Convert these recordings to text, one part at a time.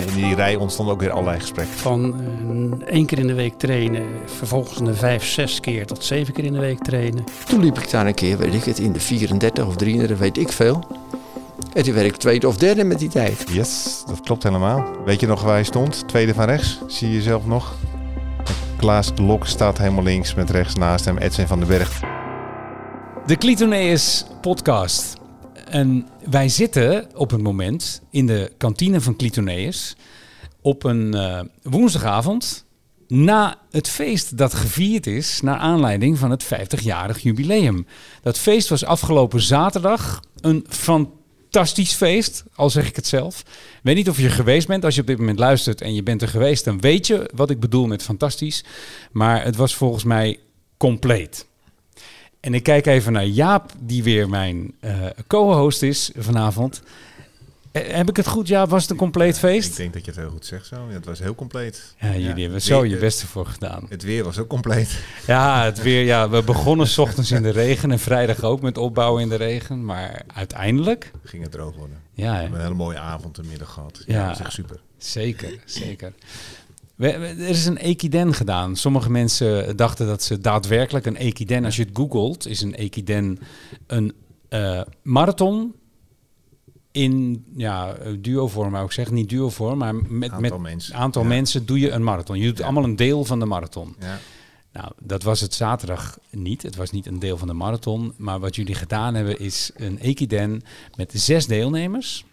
En in die rij ontstonden ook weer allerlei gesprekken. Van uh, één keer in de week trainen, vervolgens een vijf, zes keer tot zeven keer in de week trainen. Toen liep ik daar een keer, weet ik het, in de 34 of 33, weet ik veel. En toen werd ik tweede of derde met die tijd. Yes, dat klopt helemaal. Weet je nog waar je stond? Tweede van rechts. Zie je jezelf nog? Klaas de Lok staat helemaal links met rechts naast hem Edwin van den Berg. De Clitoneus podcast. En wij zitten op het moment in de kantine van Clitoneus op een uh, woensdagavond na het feest dat gevierd is naar aanleiding van het 50-jarig jubileum. Dat feest was afgelopen zaterdag een fantastisch feest, al zeg ik het zelf. Ik weet niet of je er geweest bent. Als je op dit moment luistert en je bent er geweest, dan weet je wat ik bedoel met fantastisch. Maar het was volgens mij compleet. En ik kijk even naar Jaap, die weer mijn uh, co-host is vanavond. Uh, heb ik het goed, Jaap? Was het een compleet feest? Ik denk dat je het heel goed zegt zo. Ja, het was heel compleet. Ja, jullie ja, hebben zo je beste voor gedaan. Het weer was ook compleet. Ja, het weer. Ja, we begonnen s ochtends in de regen en vrijdag ook met opbouwen in de regen. Maar uiteindelijk... Ging het droog worden. Ja, we hebben een hele mooie avond en middag gehad. Ja, ja dat is echt super. Zeker, zeker. Er is een Equiden gedaan. Sommige mensen dachten dat ze daadwerkelijk een Equiden, als je het googelt, is een Equiden een uh, marathon in ja, duo-vorm, maar ik zeg niet duo-vorm, maar met aantal met mensen. aantal Ja. mensen doe je een marathon. Je doet Ja. allemaal een deel van de marathon. Ja. Nou, dat was het zaterdag niet. Het was niet een deel van de marathon. Maar wat jullie gedaan hebben is een Equiden met zes deelnemers.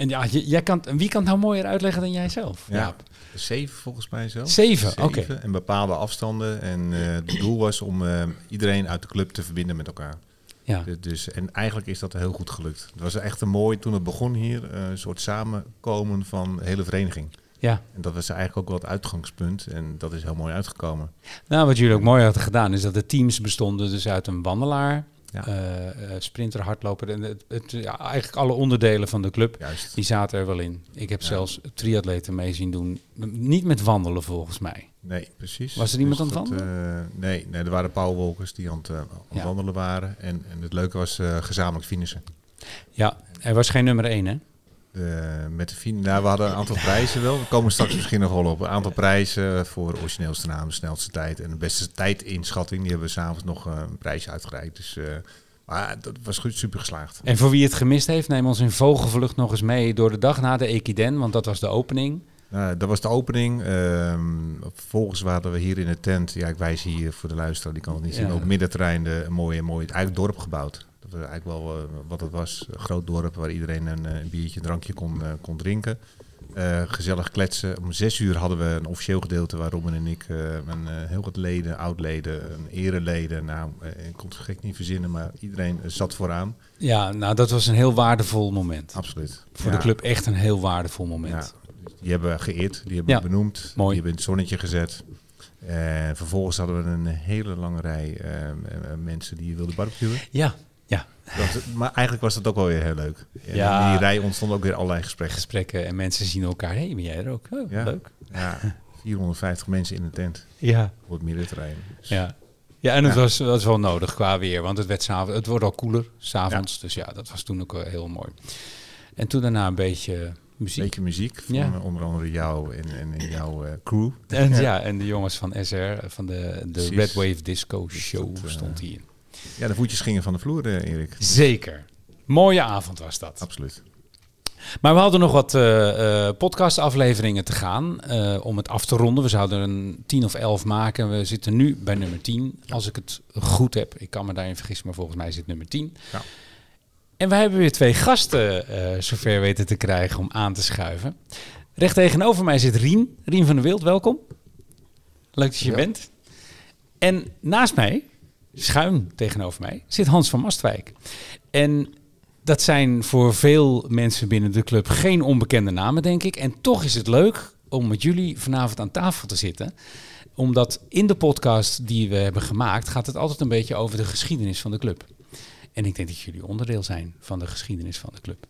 En ja, jij kan, wie kan het nou mooier uitleggen dan jij zelf? Ja. Jaap? Zeven volgens mij zo. Zeven, oké. En bepaalde afstanden. En eh, het doel was om eh, iedereen uit de club te verbinden met elkaar. Ja. Dus- Dus, en eigenlijk is dat heel goed gelukt. Het was echt een mooi, toen het begon hier, eh, een soort samenkomen van de hele vereniging. ja. En dat was eigenlijk ook wel het uitgangspunt. En dat is heel mooi uitgekomen. Nou, wat jullie ook mooi hadden gedaan, is dat de teams bestonden dus uit een wandelaar, Ja. eh, eh, sprinter, hardloper en het, het, ja, eigenlijk alle onderdelen van de club. Juist. Die zaten er wel in. Ik heb Ja. zelfs triatleten mee zien doen. Niet met wandelen volgens mij. Nee, precies. Was er iemand Dus aan het dat, eh, nee, nee, er waren powerwalkers die aan het, aan het Ja. wandelen waren. En, en het leuke was gezamenlijk finishen. Ja, er was geen nummer één, hè? De, met de fin nou, we hadden een aantal prijzen wel. We komen straks misschien nog wel op. Een aanste prijzen voor origineelste naam, de snelste tijd en de beste tijdinschatting. Die hebben we s'avonds nog eh, een prijsje uitgereikt. Dus, eh, maar dat was goed, super geslaagd. En voor wie het gemist heeft, neem ons in vogelvlucht nog eens mee door de dag na de Equiden, want dat was de opening. Nou, dat was de opening. Ehm, vervolgens waren we hier in de tent. Ja, ik wijs hier voor de luisteraar, die kan het niet zien. Ja. Op middenterrein de, een mooi, mooi eigenlijk dorp gebouwd. Dat eigenlijk wel eh, wat het was. Een groot dorp waar iedereen een, eh, een biertje, een drankje kon, eh, kon drinken. Gezellig kletsen. Om zes uur hadden we een officieel gedeelte waar Robin en ik een, heel wat leden, oud-leden, een ereleden. Nou, ik kon het gek niet verzinnen, maar iedereen zat vooraan. Ja, nou dat was een heel waardevol moment. Absoluut. Voor Ja. de club echt een heel waardevol moment. Ja, die hebben we geëerd, die hebben Ja, we benoemd, mooi. die hebben in het zonnetje gezet. En vervolgens hadden we een hele lange rij mensen die wilden barbecuen. Ja, ja. Dat, maar eigenlijk was dat ook wel weer heel leuk. En Ja. In die rij ontstonden ook weer allerlei gesprekken. gesprekken en mensen zien elkaar. Hé, hey, ben jij er ook? Oh, Ja. leuk. Ja, 450 mensen in de tent Ja. op het middenterrein. Dus Ja. Ja, en het Ja. was, dat was wel nodig qua weer, want het werd s'avonds, het wordt al koeler s'avonds, dus ja, dat was toen ook wel heel mooi. En toen daarna een beetje muziek. Een beetje muziek van Ja. onder andere jou en, en jouw eh, crew. En ja. en de jongens van SR, van de, de Precies. Red Wave Disco Show dat, eh, stond hier. Ja, de voetjes gingen van de vloer, eh, Erik. Zeker. Mooie avond was dat. Absoluut. Maar we hadden nog wat eh, eh, podcastafleveringen te gaan eh, om het af te ronden. We zouden er een 10 of 11 maken. We zitten nu bij nummer 10, als ik het goed heb. Ik kan me daarin vergissen, maar volgens mij zit nummer 10. Ja. En we hebben weer twee gasten eh, zover weten te krijgen om aan te schuiven. Recht tegenover mij zit Rien. Rien van der Wild, welkom. Leuk dat je er Ja. bent. En naast mij, schuin tegenover mij, zit Hans van Mastwijk. En dat zijn voor veel mensen binnen de club geen onbekende namen, denk ik. En toch is het leuk om met jullie vanavond aan tafel te zitten. Omdat in de podcast die we hebben gemaakt, gaat het altijd een beetje over de geschiedenis van de club. En ik denk dat jullie onderdeel zijn van de geschiedenis van de club.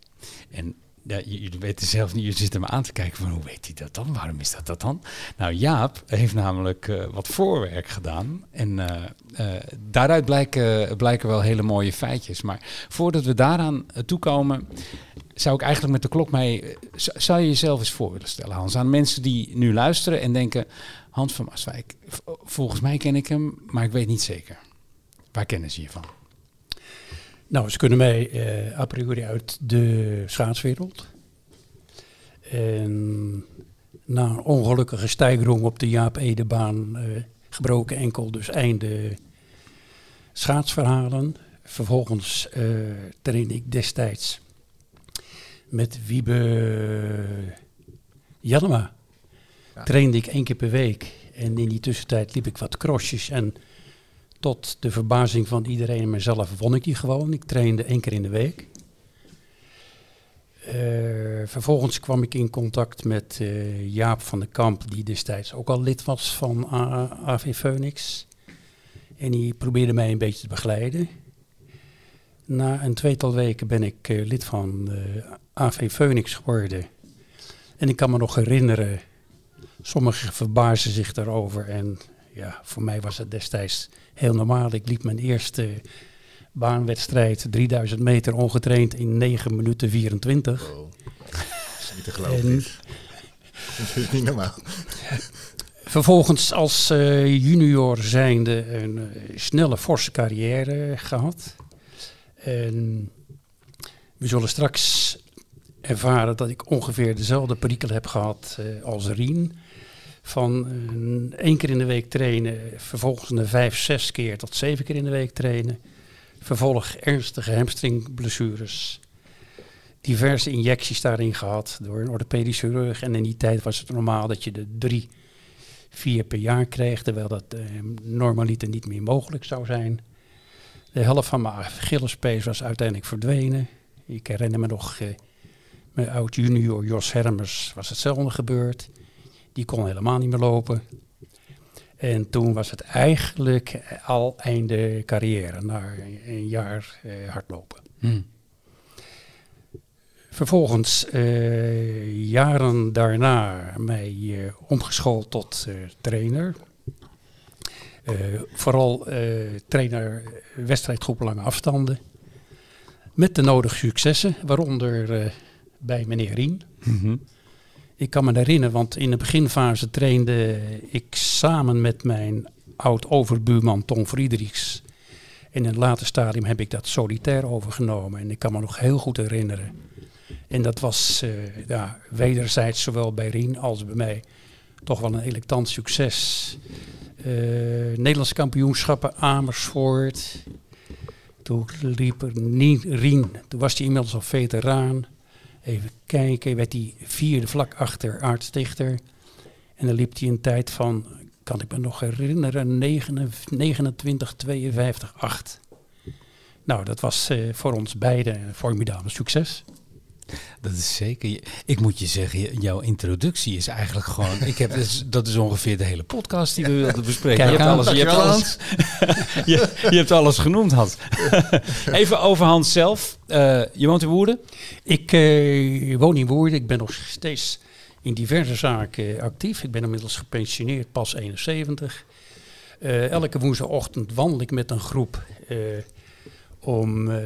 En ja, jullie weten zelf niet, je zit me aan te kijken van hoe weet hij dat dan? Waarom is dat dat dan? Nou, Jaap heeft namelijk eh, wat voorwerk gedaan. En eh, eh, daaruit blijken, blijken wel hele mooie feitjes. Maar voordat we daaraan toekomen, zou ik eigenlijk met de klok mee... Zou je jezelf eens voor willen stellen, Hans? Aan mensen die nu luisteren en denken... Hans van Maaswijk, volgens mij ken ik hem, maar ik weet niet zeker. Waar kennen ze je van? Nou, ze kunnen mij eh, a priori uit de schaatswereld. En na een ongelukkige stijgrong op de Jaap Edebaan, eh, gebroken enkel, dus einde schaatsverhalen. Vervolgens eh trainde ik destijds met Wiebe Jannema. Ja. Trainde ik één keer per week. En in die tussentijd liep ik wat crossjes en tot de verbazing van iedereen en mezelf won ik die gewoon. Ik trainde één keer in de week. Eh, vervolgens kwam ik in contact met eh, Jaap van den Kamp, die destijds ook al lid was van AV Phoenix. En die probeerde mij een beetje te begeleiden. Na een tweetal weken ben ik eh, lid van AV Phoenix geworden. En ik kan me nog herinneren, sommigen verbazen zich daarover. En ja, voor mij was het destijds heel normaal. Ik liep mijn eerste baanwedstrijd, 3000 meter ongetraind in 9 minuten 24. Oh, dat is niet te geloven. Dat is niet normaal. Vervolgens als eh, junior zijnde een eh, snelle, forse carrière gehad. En we zullen straks ervaren dat ik ongeveer dezelfde perikel heb gehad eh, als Rien. Van eh, één keer in de week trainen, vervolgens een vijf, zes keer tot zeven keer in de week trainen. Vervolg ernstige hamstringblessures. Diverse injecties daarin gehad door een orthopedisch chirurg. En in die tijd was het normaal dat je de drie vier per jaar kreeg, terwijl dat eh, normaliter niet meer mogelijk zou zijn. De helft van mijn Achillespees was uiteindelijk verdwenen. Ik herinner me nog, eh, mijn oud junior Jos Hermers was hetzelfde gebeurd. Die kon helemaal niet meer lopen. En toen was het eigenlijk al einde carrière, na een jaar eh, hardlopen. Hm. Vervolgens, eh, jaren daarna, mij eh, omgeschoold tot trainer. Vooral trainer wedstrijdgroepen lange afstanden. Met de nodige successen, waaronder bij meneer Rien. Mhm. Ik kan me herinneren, want in de beginfase trainde ik samen met mijn oud-overbuurman Tom Friedrichs. In een later stadium heb ik dat solitair overgenomen. En ik kan me nog heel goed herinneren. En dat was eh, ja, wederzijds, zowel bij Rien als bij mij, toch wel een electant succes. Eh, Nederlandse kampioenschappen Amersfoort. Toen liep er Rien, toen was hij inmiddels al veteraan. Even kijken, werd hij vierde vlak achter Aart Stichter. En dan liep hij een tijd van, kan ik me nog herinneren, 29, 52, 8. Nou, dat was eh, voor ons beiden een formidabel succes. Dat is zeker. Ik moet je zeggen, jouw introductie is eigenlijk gewoon. Ik heb, dat, is, dat is ongeveer de hele podcast die we wilden bespreken. Kijk je, hebt alles, je, hebt alles, je, je hebt alles genoemd, Hans. Even over Hans zelf. Eh, je woont in Woerden. Ik eh, woon in Woerden. Ik ben nog steeds in diverse zaken actief. Ik ben inmiddels gepensioneerd, pas 71. Eh, elke woensdagochtend wandel ik met een groep eh, om eh,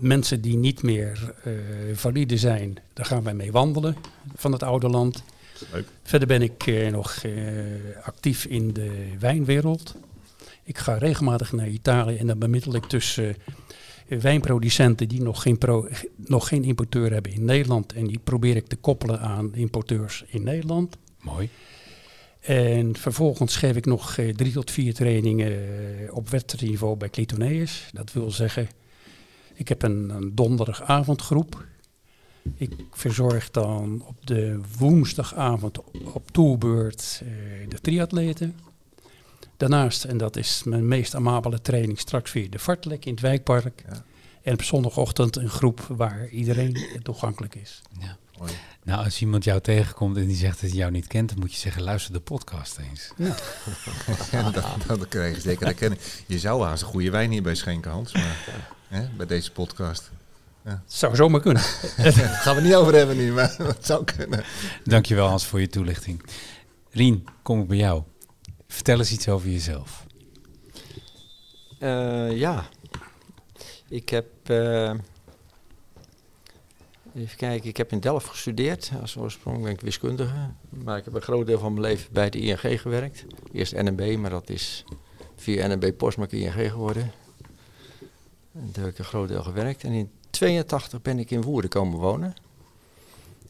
mensen die niet meer eh, valide zijn, daar gaan wij mee wandelen van het oude land. Leuk. Verder ben ik eh, nog eh, actief in de wijnwereld. Ik ga regelmatig naar Italië en dan bemiddel ik tussen wijnproducenten die nog geen, pro, nog geen importeur hebben in Nederland. En die probeer ik te koppelen aan importeurs in Nederland. Mooi. En vervolgens geef ik nog drie tot vier trainingen op wedstrijdniveau bij Clitoneus. Dat wil zeggen, ik heb een, een donderdagavondgroep. Ik verzorg dan op de woensdagavond op toerbeurt eh, de triatleten. Daarnaast, en dat is mijn meest amabele training, straks weer de fartlek in het wijkpark. Ja. En op zondagochtend een groep waar iedereen toegankelijk is. Ja. Nou, als iemand jou tegenkomt en die zegt dat hij jou niet kent, dan moet je zeggen: luister de podcast eens. Ja, dat, dat krijg je zeker herkennen. Je zou haast een goede wijn hierbij schenken, Hans. Maar hè, bij deze podcast. Het zou zomaar kunnen. Daar gaan we het niet over hebben nu, maar het zou kunnen. Dankjewel, Hans, voor je toelichting. Rien, kom ik bij jou. Vertel eens iets over jezelf. Eh, ja, ik heb. eh, Even kijken, ik heb in Delft gestudeerd. Als oorsprong ben ik wiskundige. Maar ik heb een groot deel van mijn leven bij de ING gewerkt. Eerst NMB, maar dat is via NMB Postmark ING geworden. En daar heb ik een groot deel gewerkt. En in 82 ben ik in Woerden komen wonen.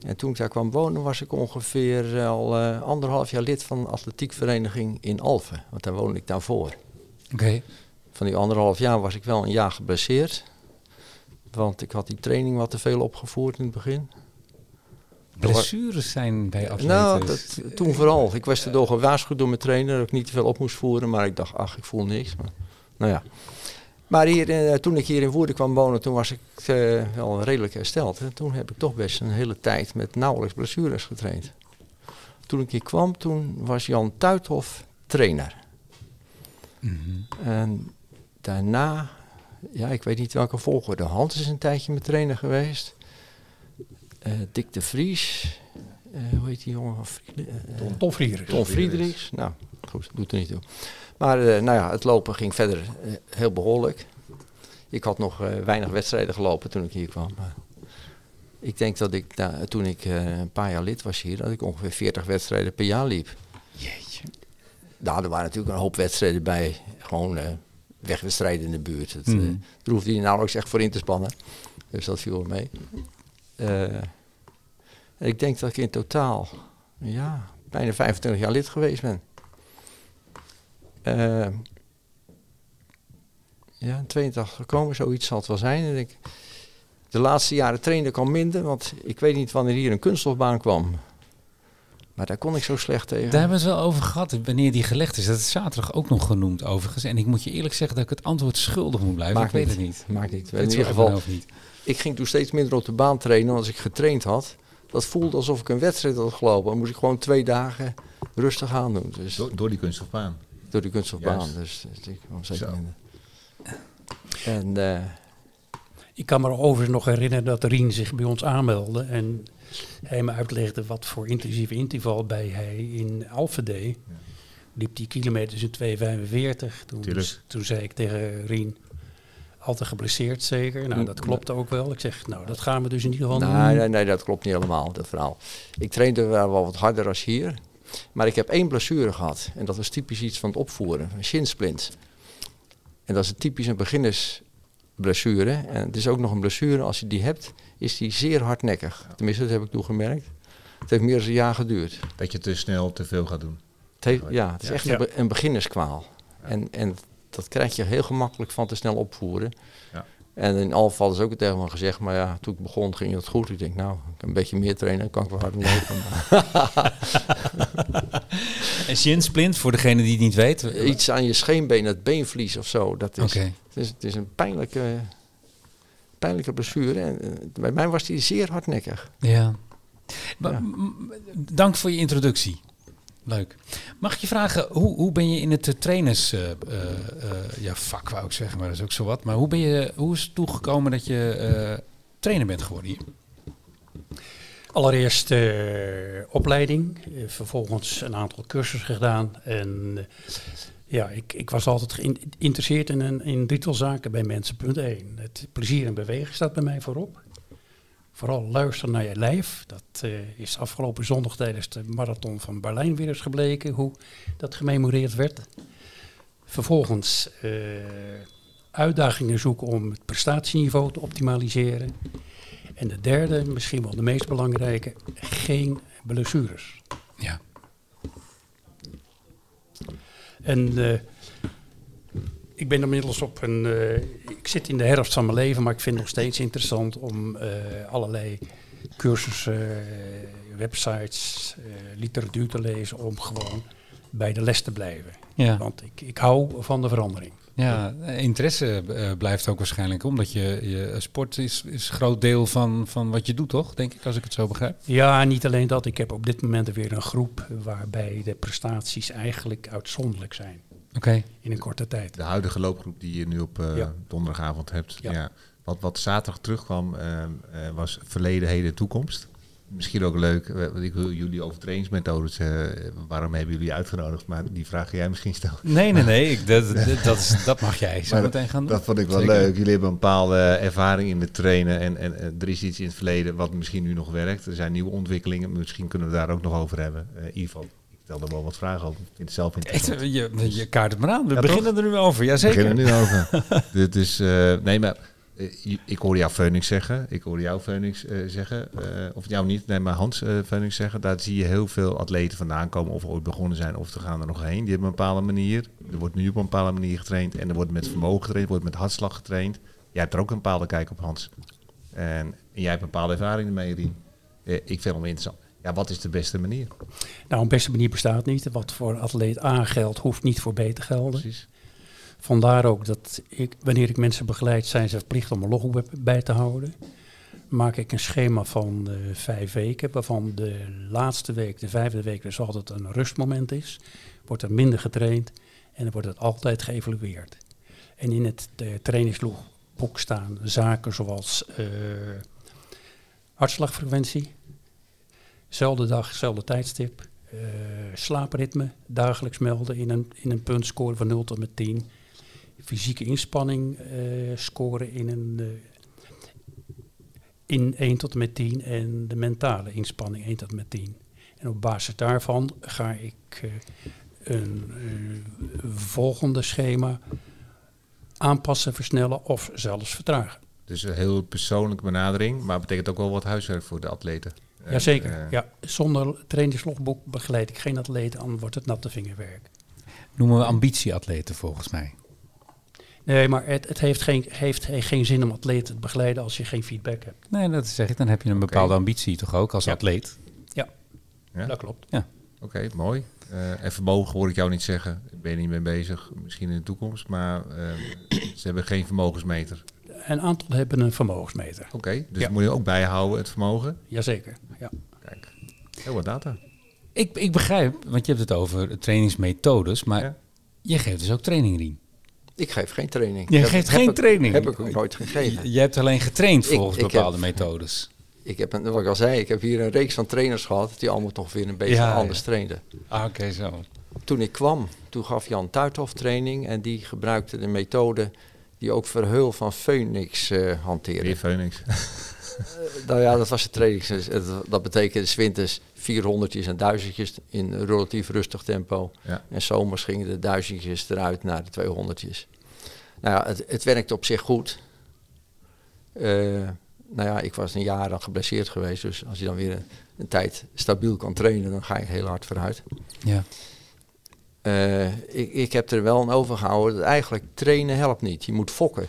En toen ik daar kwam wonen was ik ongeveer al eh, anderhalf jaar lid van de atletiekvereniging in Alphen. Want daar woonde ik daarvoor. Oké. Van die anderhalf jaar was ik wel een jaar geblesseerd. Want ik had die training wat te veel opgevoerd in het begin. Blessures zijn bij atleten. Nou, dat, toen vooral. Ik was erdoor gewaarschuwd door mijn trainer dat ik niet te veel op moest voeren. Maar ik dacht, ach, ik voel niks. Maar, nou ja. Maar hier, eh, toen ik hier in Woerden kwam wonen, toen was ik eh, wel redelijk hersteld. En toen heb ik toch best een hele tijd met nauwelijks blessures getraind. Toen ik hier kwam, toen was Jan Tuithof trainer. Mhm. En daarna, ja, ik weet niet welke volgorde. Hans is een tijdje mijn trainer geweest. Eh, Dick de Vries. eh, hoe heet die jongen? eh, Vlieger. Ton Friedrichs. Nou, goed, doet er niet toe. Maar eh, nou ja, het lopen ging verder heel behoorlijk. Ik had nog eh, weinig wedstrijden gelopen toen ik hier kwam. Maar ik denk dat ik, toen ik eh, een paar jaar lid was hier, dat ik ongeveer 40 wedstrijden per jaar liep. Jeetje. Nou, er waren natuurlijk een hoop wedstrijden bij. Gewoon eh, wegwedstrijden in de buurt. Het, eh, Mhm. daar hoefde je nauwelijks echt voor in te spannen. Dus dat viel wel mee. Eh, en ik denk dat ik in totaal ja, bijna 25 jaar lid geweest ben. Eh, ja, in 82 gekomen, zoiets zal het wel zijn. En ik, de laatste jaren trainde ik al minder, want ik weet niet wanneer hier een kunststofbaan kwam. Maar daar kon ik zo slecht tegen. Daar hebben we het wel over gehad, wanneer die gelegd is. Dat is zaterdag ook nog genoemd overigens. En ik moet je eerlijk zeggen dat ik het antwoord schuldig moet blijven. Maakt ik weet niet. het niet. Maakt niet. In is ieder geval, niet. ik ging toen steeds minder op de baan trainen. Want als ik getraind had, dat voelde alsof ik een wedstrijd had gelopen. Dan moest ik gewoon twee dagen rustig aan doen. Dus Door, door die kunststofbaan. door die kunststofbaan. Dus, dus ik kwam steeds minder. En eh, Ik kan me overigens nog herinneren dat Rien zich bij ons aanmeldde. En hij me uitlegde wat voor intensieve interval bij hij in Alphen deed. Liep die kilometers in 2,45. Toen, Tuurlijk. toen zei ik tegen Rien, altijd geblesseerd zeker. Nou, dat klopte ook wel. Ik zeg, nou, dat gaan we dus in ieder geval nee, doen. nee, nee, dat klopt niet helemaal, dat verhaal. Ik trainde wel wat harder als hier. Maar ik heb één blessure gehad. En dat was typisch iets van het opvoeren. Een shinsplint. En dat is typisch een beginnersblessure. En het is ook nog een blessure, als je die hebt, is die zeer hardnekkig. Tenminste, dat heb ik toen gemerkt. Het heeft meer dan een jaar geduurd. Dat je te snel te veel gaat doen. Het heeft, ja, het is Ja. echt Ja. een, be- een beginnerskwaal. En, en dat krijg je heel gemakkelijk van te snel opvoeren. Ja. En in alle gevallen is ook het tegen me gezegd, maar ja, toen ik begon ging het goed. Ik denk, nou, ik kan een beetje meer trainen, dan kan ik wel hard lopen. En shinsplint, voor degene die het niet weet. Iets aan je scheenbeen, het beenvlies of zo, dat is, het is, het is een pijnlijke, pijnlijke blessure. En eh, bij mij was die zeer hardnekkig. Ja. Dank voor je introductie. Leuk. Mag ik je vragen, hoe, hoe ben je in het eh, trainers... eh, eh, eh, ja, vak wou ik zeggen, maar dat is ook zo wat. Maar hoe, ben je, hoe is het toegekomen dat je eh, trainer bent geworden hier? Allereerst eh, opleiding, vervolgens een aantal cursussen gedaan. En ja, ik, ik was altijd geïnteresseerd in, in zaken bij mensen. Punt 1. Het plezier en bewegen staat bij mij voorop. Vooral luisteren naar je lijf. Dat eh, is afgelopen zondag tijdens de marathon van Berlijn weer eens gebleken hoe dat gememoreerd werd. Vervolgens eh, uitdagingen zoeken om het prestatieniveau te optimaliseren. En de derde, misschien wel de meest belangrijke, geen blessures. Ja. En eh, ik ben inmiddels op een. eh, ik zit in de herfst van mijn leven, maar ik vind het nog steeds interessant om eh, allerlei cursussen, websites, literatuur te lezen om gewoon bij de les te blijven. Ja. Want ik, ik hou van de verandering. Ja, interesse eh, blijft ook waarschijnlijk, omdat je, je sport is, is een groot deel van, van wat je doet, toch? Denk ik, als ik het zo begrijp. Ja, niet alleen dat. Ik heb op dit moment weer een groep waarbij de prestaties eigenlijk uitzonderlijk zijn Oké. in een korte tijd. De huidige loopgroep die je nu op eh, Ja. donderdagavond hebt. Ja. Ja. Wat, wat zaterdag terugkwam eh, was verleden, heden, toekomst. Misschien ook leuk, eh, want ik wil jullie over trainingsmethodes, eh, waarom hebben jullie uitgenodigd? Maar die vraag ga jij misschien stellen. Nee, nee, nee. Ik, dat, dat, is- dat mag jij zo Maar meteen gaan doen. Dat vond ik wel Zeker. leuk. Jullie hebben een bepaalde ervaring in het trainen en, en, en er is iets in het verleden wat misschien nu nog werkt. Er zijn nieuwe ontwikkelingen, misschien kunnen we daar ook nog over hebben. In ieder geval, ik stel er wel wat vragen over. Ik vind het zelf interessant. je, je kaart het maar aan. We Ja, beginnen er nu over. We Jazeker. beginnen nu over. Dit is, nee, maar ik hoor jou Phoenix zeggen. Ik hoor jou Phoenix eh, zeggen. eh, of jou niet, nee, maar Hans eh Phoenix zeggen. Daar zie je heel veel atleten vandaan komen. Of ooit begonnen zijn of te gaan er nog heen. Die hebben een bepaalde manier. Er wordt nu op een bepaalde manier getraind. En er wordt met vermogen getraind. Er wordt met hartslag getraind. Jij hebt er ook een bepaalde kijk op, Hans. En, en jij hebt een bepaalde ervaring ermee, Rien. Eh, ik vind wel interessant. Ja, wat is de beste manier? Nou, een beste manier bestaat niet. Wat voor atleet A geldt, hoeft niet voor B te gelden. Precies. Vandaar ook dat ik, wanneer ik mensen begeleid, zijn ze verplicht om een logboek bij te houden. Maak ik een schema van vijf weken, waarvan de laatste week, de vijfde week, dus altijd een rustmoment is. Wordt er minder getraind en dan wordt het altijd geëvalueerd. En in het uh, trainingslogboek staan zaken zoals eh, hartslagfrequentie, zelfde dag, zelfde tijdstip, eh, slaapritme, dagelijks melden in een, in een puntscore van 0 tot met 10 fysieke inspanning eh, scoren in, een, eh, in 1 tot en met 10 en de mentale inspanning 1 tot en met 10. En op basis daarvan ga ik eh, een eh, volgende schema aanpassen, versnellen of zelfs vertragen. Dus een heel persoonlijke benadering. Maar betekent ook wel wat huiswerk voor de atleten. En, Jazeker. eh, ja, zonder trainingslogboek begeleid ik geen atleet, dan wordt het natte vingerwerk. Noemen we ambitieatleten volgens mij. Nee, maar het, het heeft, geen, heeft geen zin om atleten te begeleiden als je geen feedback hebt. Nee, dat zeg ik. Dan heb je een bepaalde ambitie toch ook als Ja. atleet. Ja? Dat klopt. Oké, mooi. Eh, en vermogen hoor ik jou niet zeggen. Ik ben niet mee bezig, misschien in de toekomst. Maar eh, ze hebben geen vermogensmeter. Een aantal hebben een vermogensmeter. Oké, dus Ja. moet je ook bijhouden het vermogen. Jazeker. Ja. Kijk, heel wat data. Ik, ik begrijp, want je hebt het over trainingsmethodes, maar Ja. je geeft dus ook training, Rien. Ik geef geen training. Je Heb- geeft heb geen ik- training. Heb ik ook nooit gegeven. Je, je hebt alleen getraind volgens ik bepaalde methodes. Ik heb, wat ik al zei, ik heb hier een reeks van trainers gehad die allemaal toch weer een beetje Ja, ja. anders trainden. Ah, oké, zo. Toen ik kwam, toen gaf Jan Tuithoff training en die gebruikte de methode die ook Verheul van Phoenix eh hanteerde. Weer Phoenix. Nou ja, dat was de training. Dat betekende winters 400 en duizendjes in een relatief rustig tempo. Ja. En zomers gingen de duizendjes eruit naar de 200 Nou ja, het, het werkte op zich goed. Eh, nou ja, ik was een jaar dan geblesseerd geweest. Dus als je dan weer een, een tijd stabiel kan trainen, dan ga je heel hard vooruit. Ja. Eh, ik, ik heb er wel aan overgehouden dat eigenlijk trainen helpt niet. Je moet fokken.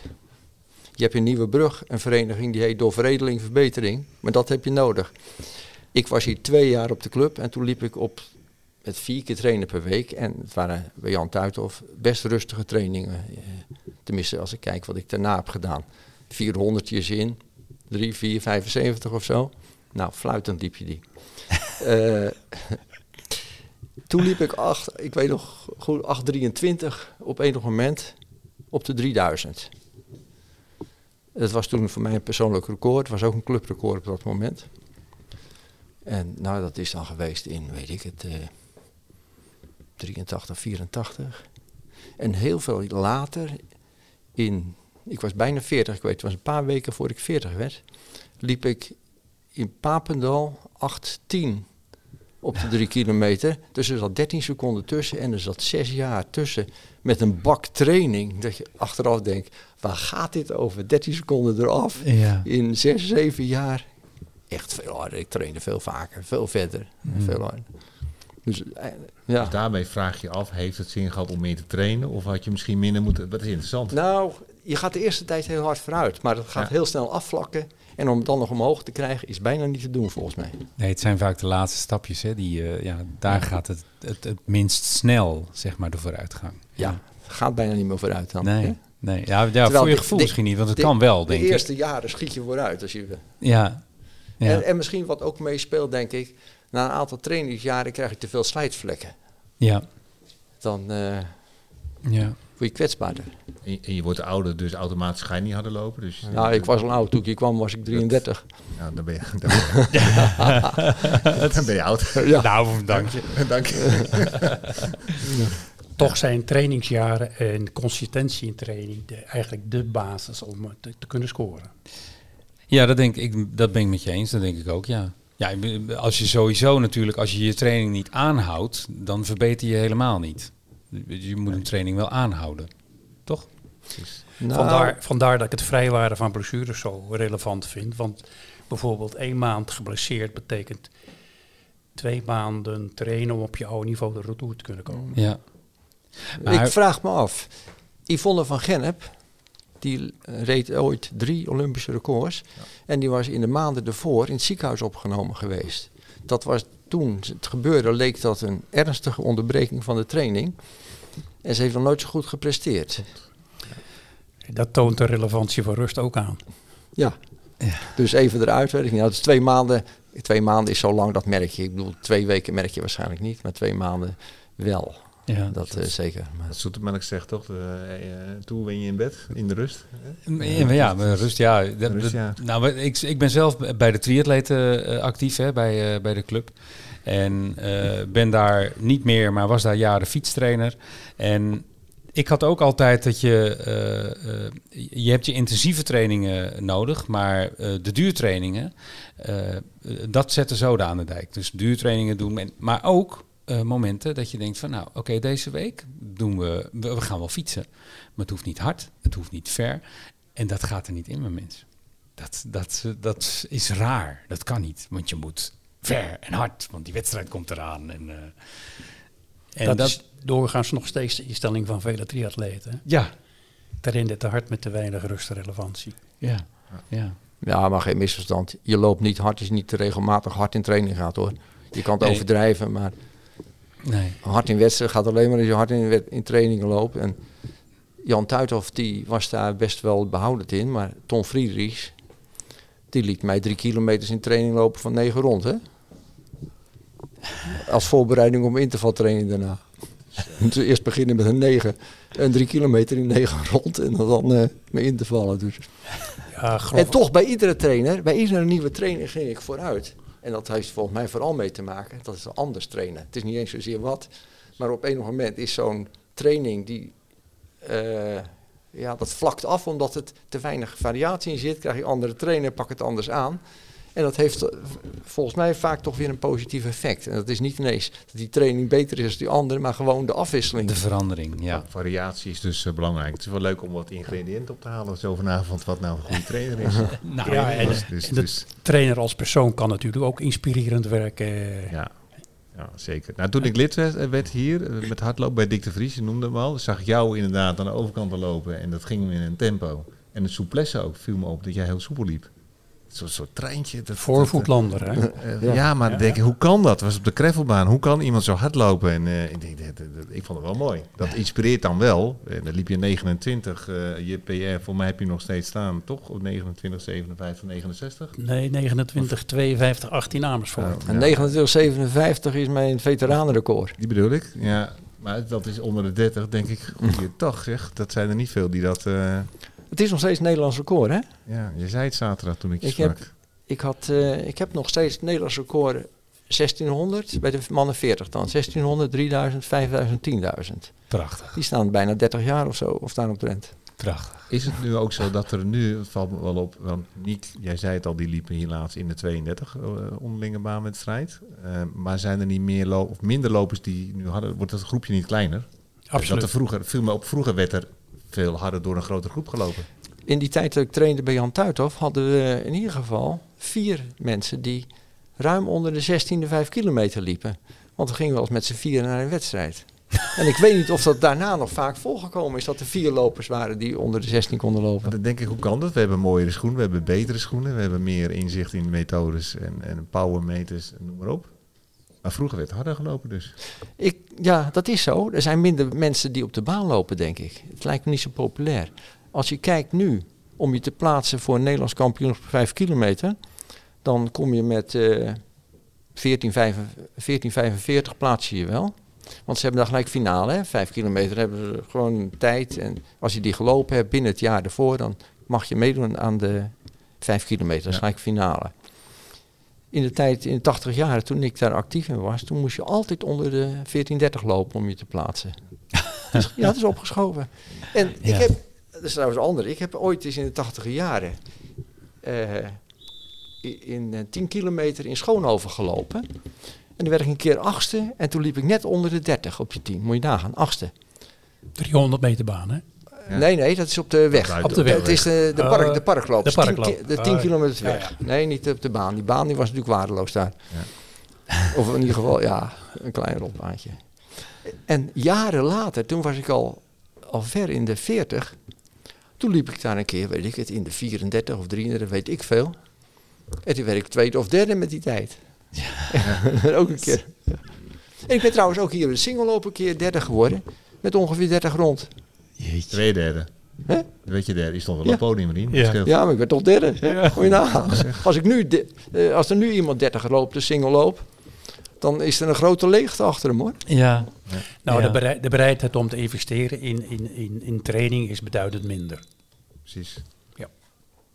Je hebt in Nieuwebrug een vereniging die heet Doorveredeling Verbetering. Maar dat heb je nodig. Ik was hier twee jaar op de club en toen liep ik op met vier keer trainen per week. En het waren bij Jan Tuithoff best rustige trainingen. Eh, tenminste, als ik kijk wat ik daarna heb gedaan. 400 in, 3, 4, 75 of zo. Nou, fluitend liep je die. Eh, toen liep ik, acht, ik weet nog goed, 823 op enig moment op de 3000. Het was toen voor mij een persoonlijk record. Het was ook een clubrecord op dat moment. En nou, dat is dan geweest in, weet ik het, eh 83, 84. En heel veel later, in, ik was bijna 40, ik weet, het was een paar weken voor ik 40 werd, liep ik in Papendal 810 op de drie kilometer. Dus er zat 13 seconden tussen en er zat zes jaar tussen met een bak training. Dat je achteraf denkt, waar gaat dit over? 13 seconden eraf Ja. in zes, zeven jaar. Echt veel harder. Ik trainde veel vaker, veel verder, Hmm. veel harder. Dus eh, ja. Dus daarmee vraag je af, heeft het zin gehad om meer te trainen? Of had je misschien minder moeten... Dat is interessant. Nou, je gaat de eerste tijd heel hard vooruit, maar dat gaat Ja. heel snel afvlakken. En om het dan nog omhoog te krijgen, is bijna niet te doen volgens mij. Nee, het zijn vaak de laatste stapjes. Hè, die, eh, ja, daar gaat het, het het minst snel, zeg maar, de vooruitgang. Ja, gaat bijna niet meer vooruit dan. Nee, hè? Nee. Ja, ja voor je de- gevoel de- misschien niet, want het de- kan wel, De denk ik. eerste jaren schiet je vooruit. Als je, Ja. ja. en, en misschien wat ook meespeelt, denk ik, na een aantal trainingsjaren krijg je te veel slijtvlekken. ja. Dan, eh, Ja. word je kwetsbaarder. En, en je wordt ouder, dus automatisch ga je niet harder lopen. Dus, Nou, ik was al oud. Toen ik hier kwam was ik 33. Ja, dan ben je, dan ben je, dan ben je oud. Ja. Nou, dank je. Dank je. Toch zijn trainingsjaren en consistentie in training de, eigenlijk de basis om te, te kunnen scoren. Ja, dat, denk ik, dat ben ik met je eens. Dat denk ik ook, ja. Ja, als je sowieso natuurlijk, als je je training niet aanhoudt, dan verbeter je helemaal niet. Je moet een training wel aanhouden. Toch? Nou, Vandaar, vandaar dat ik het vrijwaren van blessures zo relevant vind. Want bijvoorbeeld één maand geblesseerd betekent twee maanden trainen om op je oude niveau de retour te kunnen komen. Ja. Maar- Ik vraag me af. Yvonne van Gennep, die reed ooit drie Olympische records. En die was in de maanden ervoor in het ziekenhuis opgenomen geweest. Dat was toen het gebeurde, leek dat een ernstige onderbreking van de training. En ze heeft nog nooit zo goed gepresteerd. Dat toont de relevantie van rust ook aan. Ja. Dus even eruit, weet ik niet. Nou, het is twee maanden. Twee maanden is zo lang, dat merk je. Ik bedoel, twee weken merk je waarschijnlijk niet, maar twee maanden wel. Ja. Dat eh, zeker. Maar- Dat Zoetemelk zegt toch, eh, eh, toen ben je in bed, in de rust. Ja, ja, maar rust, ja. Dat- Rust, dat-. Nou, ik, ik ben zelf bij de triatleten eh, actief, hè, bij, eh, bij de club. En eh, ben daar niet meer, maar was daar jaren fietstrainer. En ik had ook altijd dat je, eh, eh, je hebt je intensieve trainingen nodig, maar eh, de duurtrainingen, dat zetten zoden aan de dijk. Dus duurtrainingen doen, maar ook eh, momenten dat je denkt van, nou, oké, deze week doen we, we, we gaan wel fietsen, maar het hoeft niet hard, het hoeft niet ver, en dat gaat er niet in, mijn mensen. Dat, dat, dat is raar, dat kan niet, want je moet ver en hard, want die wedstrijd komt eraan. En, eh, en dat, dat, is doorgaans nog steeds de instelling van vele triatleten. ja, Trainen te hard met te weinig rustrelevantie. ja, ja. Ja, maar geen misverstand. Je loopt niet hard als je niet te regelmatig hard in training gaat hoor. Je kan het Nee. overdrijven, maar Nee. hard in wedstrijd gaat alleen maar als je hard in, in trainingen loopt. En Jan Tuithoff die was daar best wel behoudend in, maar Tom Friedrichs die liet mij drie kilometers in training lopen van negen rond hè. Als voorbereiding om intervaltraining daarna. Dus eerst beginnen met een 9 en drie kilometer in 9 rond en dan eh mijn intervallen. Dus. Ja, En toch bij iedere trainer, bij iedere nieuwe trainer ging ik vooruit. En dat heeft volgens mij vooral mee te maken, dat is anders trainen. Het is niet eens zozeer wat, maar op een moment is zo'n training die, eh, ja, dat vlakt af omdat het te weinig variatie in zit. Krijg je andere trainer, pak het anders aan. En dat heeft eh, volgens mij vaak toch weer een positief effect. En dat is niet ineens dat die training beter is dan die andere, maar gewoon de afwisseling. De verandering, ja. Variatie is dus eh, belangrijk. Het is wel leuk om wat ingrediënten op te halen. Zo vanavond wat nou een goede trainer is. Nou, ja, en, dus, dus, en de dus- trainer als persoon kan natuurlijk ook inspirerend werken. ja. ja, zeker. Nou, toen ik lid werd, werd hier eh, met hardlopen bij Dick de Vries, je noemde hem al, zag ik jou inderdaad aan de overkant al lopen en dat ging in een tempo. En het souplesse ook viel me op dat jij heel soepel liep. Zo'n soort treintje. Dat, Voorvoetlander, hè? eh, ja. maar dan denk ik, hoe kan dat? was op de gravelbaan. Hoe kan iemand zo hard lopen? En eh, ik, denk, dat- ik vond het wel mooi. Dat inspireert dan wel. En dan liep je 29. eh, je PR, voor mij heb je nog steeds staan, toch? Op 29, 57, 69? Nee, 29, 52, 18 Amersfoort. Oh, En ja. 2957 is mijn veteranenrecord. Die bedoel ik, ja. Maar dat is onder de 30, denk ik. Goeie toch, zeg. Dat zijn er niet veel die dat... eh, Het is nog steeds Nederlands record, hè? ja, je zei het zaterdag toen ik je Ik sprak. heb- Ik, had, eh, ik heb nog steeds het Nederlands record 1600, bij de mannen 40 dan. 1600, 3000, 5000, 10.000. Prachtig, Die staan bijna 30 jaar of zo, of daaromtrent. prachtig. Is het nu ook zo dat er nu, het valt me wel op, want Niek, jij zei het al, die liepen hier laatst in de 32 eh, onderlinge baanwedstrijd. Eh, maar zijn er niet meer lo of minder lopers die nu hadden, wordt dat groepje niet kleiner? Dat Absoluut. er vroeger, viel me op, vroeger werd er veel harder door een grotere groep gelopen. In die tijd dat ik trainde bij Jan Tuithoff hadden we in ieder geval vier mensen die ruim onder de 16e 5 kilometer liepen. Want we gingen wel eens met z'n vieren naar een wedstrijd. en ik weet niet of dat daarna nog vaak volgekomen is dat er vier lopers waren die onder de 16 konden Maar lopen. dan denk ik, hoe kan dat? We hebben mooiere schoenen, we hebben betere schoenen, we hebben meer inzicht in methodes en, en powermeters, en noem maar op. Maar vroeger werd harder gelopen dus. Ik, ja, dat is zo. Er zijn minder mensen die op de baan lopen, denk ik. Het lijkt me niet zo populair. Als je kijkt nu om je te plaatsen voor een Nederlands kampioen op 5 kilometer, dan kom je met eh 14,45 14,45 plaats je je wel. Want ze hebben dan gelijk finale, hè? vijf kilometer hebben ze gewoon tijd. En als je die gelopen hebt binnen het jaar ervoor, dan mag je meedoen aan de vijf kilometer. Dat is Ja. gelijk finale. In de tijd, in de 80 jaren, toen ik daar actief in was, toen moest je altijd onder de 1430 lopen om je te plaatsen. Dus, ja, dat is opgeschoven. En ik heb, dat is trouwens anders, ik heb ooit eens in de 80 jaren eh, in eh, 10 kilometer in Schoonhoven gelopen. En dan werd ik een keer achtste en toen liep ik net onder de 30 op die 10. Moet je nagaan, achtste. 300 meter baan, hè? Ja. Nee, nee, dat is op de weg. Op de weg. Het is de, de, park, Oh, de parkloop. de 10 parkloop. de 10 Oh, kilometer ja, weg. Nee, niet op de baan. Die baan die was natuurlijk waardeloos daar. Of in ieder geval, ja, een klein rondbaantje. En jaren later, toen was ik al, al ver in de 40. Toen liep ik daar een keer, weet ik het, in de 34 of 33, weet ik veel. En toen werd ik tweede of derde met die tijd. ook een keer. En ik ben trouwens ook hier in de singelloop een keer derde geworden. Met ongeveer 30 rond. Jeetje. Twee derde. Hè? Weet je, derde. Die stond wel Ja. op podium, Rien. Ja. Ja, maar ik ben toch derde. Nagaan. Als, ik nu de- eh, als er nu iemand 30 loopt, de single loopt, dan is er een grote leegte achter hem hoor. Ja. Nou, Ja. de, berei- de bereidheid om te investeren in, in, in, in training is beduidend minder. Precies. Ja.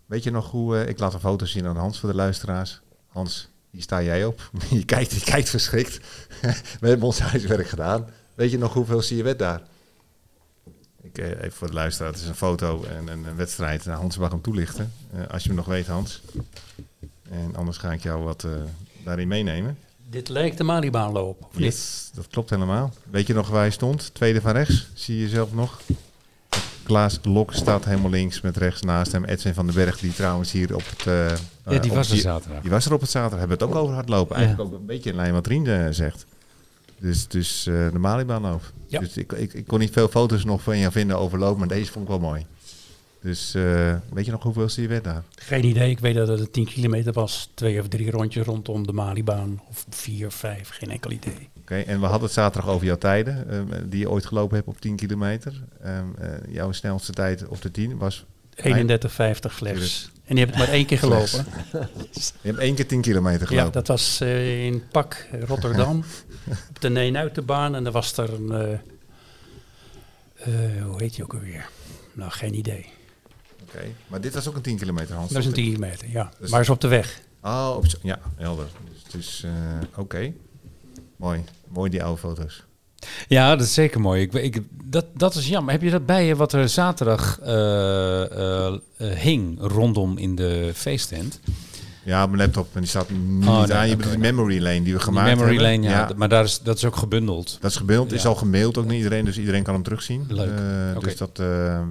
Weet je nog hoe... eh, ik laat een foto zien aan Hans voor de luisteraars. Hans, hier sta jij op. je, kijkt, je kijkt verschrikt. We hebben ons huiswerk gedaan. Weet je nog hoeveel zie je werd daar? Ik, eh, even voor de luisteraar. Het is een foto en een, een wedstrijd. Nou, Hans mag hem toelichten. eh, als je hem nog weet, Hans. En anders ga ik jou wat eh, daarin meenemen. Dit lijkt de Malibaan-loop, of niet? Dat klopt helemaal. Weet je nog waar hij stond? Tweede van rechts. Zie je zelf nog? Klaas Lok staat helemaal links met rechts naast hem. Edwin van den Berg, die trouwens hier op het... eh, ja, die was er zaterdag. Die was er op het zaterdag. Hebben we het ook over hardlopen. Ja. Eigenlijk ook een beetje in lijn wat Rien zegt. Dus, dus eh, de Malibaanloop. Ja. Dus ik, ik, ik kon niet veel foto's nog van je vinden over loop, maar deze vond ik wel mooi. Dus eh, weet je nog hoeveel je werd daar? Geen idee. Ik weet dat het een 10 kilometer was. Twee of drie rondjes rondom de Malibaan. Of vier of vijf. Geen enkel idee. Oké, en we hadden het zaterdag over jouw tijden, eh, die je ooit gelopen hebt op 10 kilometer. Ehm, eh, jouw snelste tijd op de 10 was... 31,50 slechts. En die heb ik maar één keer gelopen. Je hebt één keer 10 kilometer Ja, gelopen. dat was eh, in Pak, Rotterdam. op de Neenuitenbaan. En er was er een... eh, eh, hoe heet die ook alweer? Nou, geen idee. Oké, maar dit was ook een 10 kilometer, Hans. Dat is een 10 kilometer, ja. Dus- maar is op de weg. Oh, op ja, helder. Dus, het is oké. Mooi. Mooi die oude foto's. Ja, dat is zeker mooi. Ik, ik, dat, dat is jammer. Heb je dat bij je wat er zaterdag eh, eh, eh, hing rondom in de feesttent? Ja, mijn laptop, en die staat niet Oh, nee, aan. Je bedoelt die memory lane die we Die gemaakt memory hebben. lane, ja. Maar daar is, dat is ook gebundeld. Dat is gebeeld, is al gemaild ook naar iedereen, dus iedereen kan hem terugzien. Leuk. Dus dat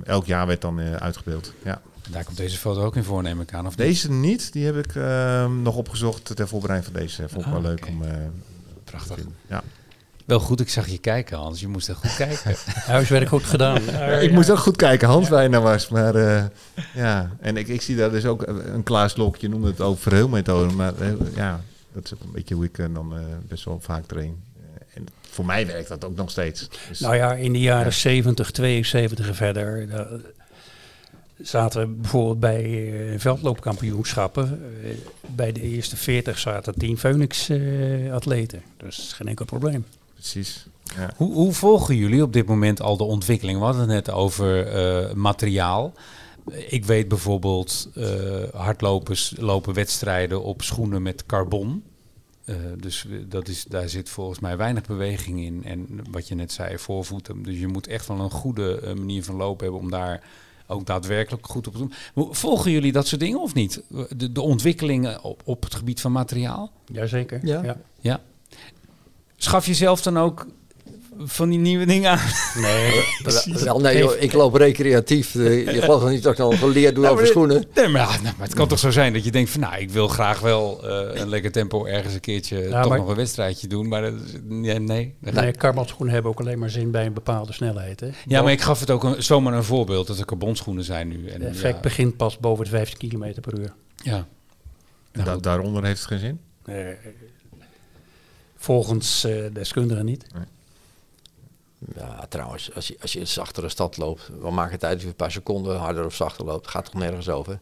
elk jaar werd dan uitgebeeld. Ja. Daar komt deze foto ook in voor, neem ik aan. Of? Deze niet, die heb ik ehm, nog opgezocht ter voorbereiding van deze. Vond ik wel Ah, leuk om Prachtig. Ja. Wel goed, ik zag je kijken, Hans. Je moest echt goed kijken. Huiswerk goed gedaan. Ik moest ook goed kijken, Hans, naar was. Maar eh, ja, en ik, ik zie daar dus ook een Klaas Lok, je noemde het ook verheelmethode. Maar eh, ja, dat is een beetje hoe ik eh, dan eh, best wel vaak train. Eh, en voor mij werkt dat ook nog steeds. Dus, Nou ja, in de jaren 70, 72 en verder zaten we bijvoorbeeld bij eh, veldloopkampioenschappen. eh, bij de eerste 40 zaten 10 Phoenix-atleten. dus geen enkel probleem. Precies. Ja. hoe, hoe volgen jullie op dit moment al de ontwikkeling? We hadden het net over eh, materiaal. Ik weet bijvoorbeeld, eh, hardlopers lopen wedstrijden op schoenen met carbon. Eh, dus dat is, daar zit volgens mij weinig beweging in. En wat je net zei, voorvoeten. Dus je moet echt wel een goede manier van lopen hebben om daar ook daadwerkelijk goed op te doen. Volgen jullie dat soort dingen of niet? De, de ontwikkelingen op, op het gebied van materiaal? Jazeker. Ja. Ja. Ja. Schaf je zelf dan ook van die nieuwe dingen aan? Nee, Wel, nee, joh, ik loop recreatief. Je gelooft toch niet dat ik al geleerd doe Nou, over schoenen? Nee, maar, ja, nou, maar het kan toch zo zijn dat je denkt van... nou, ik wil graag wel eh, een lekker tempo ergens een keertje Ja, toch maar- nog een wedstrijdje doen. Maar dat nee, nee. nee carbonschoenen hebben ook alleen maar zin bij een bepaalde snelheid. Hè? Ja, maar ik gaf het ook een, zomaar een voorbeeld dat er carbonschoenen zijn nu. En, Het effect ja, begint pas boven de 15 km per uur. ja. Da- daaronder heeft het geen zin? Eh, volgens eh, deskundigen niet. Ja, trouwens, als je, als je een zachtere stad loopt, wat maakt het uit of je een paar seconden harder of zachter loopt? Gaat toch nergens over?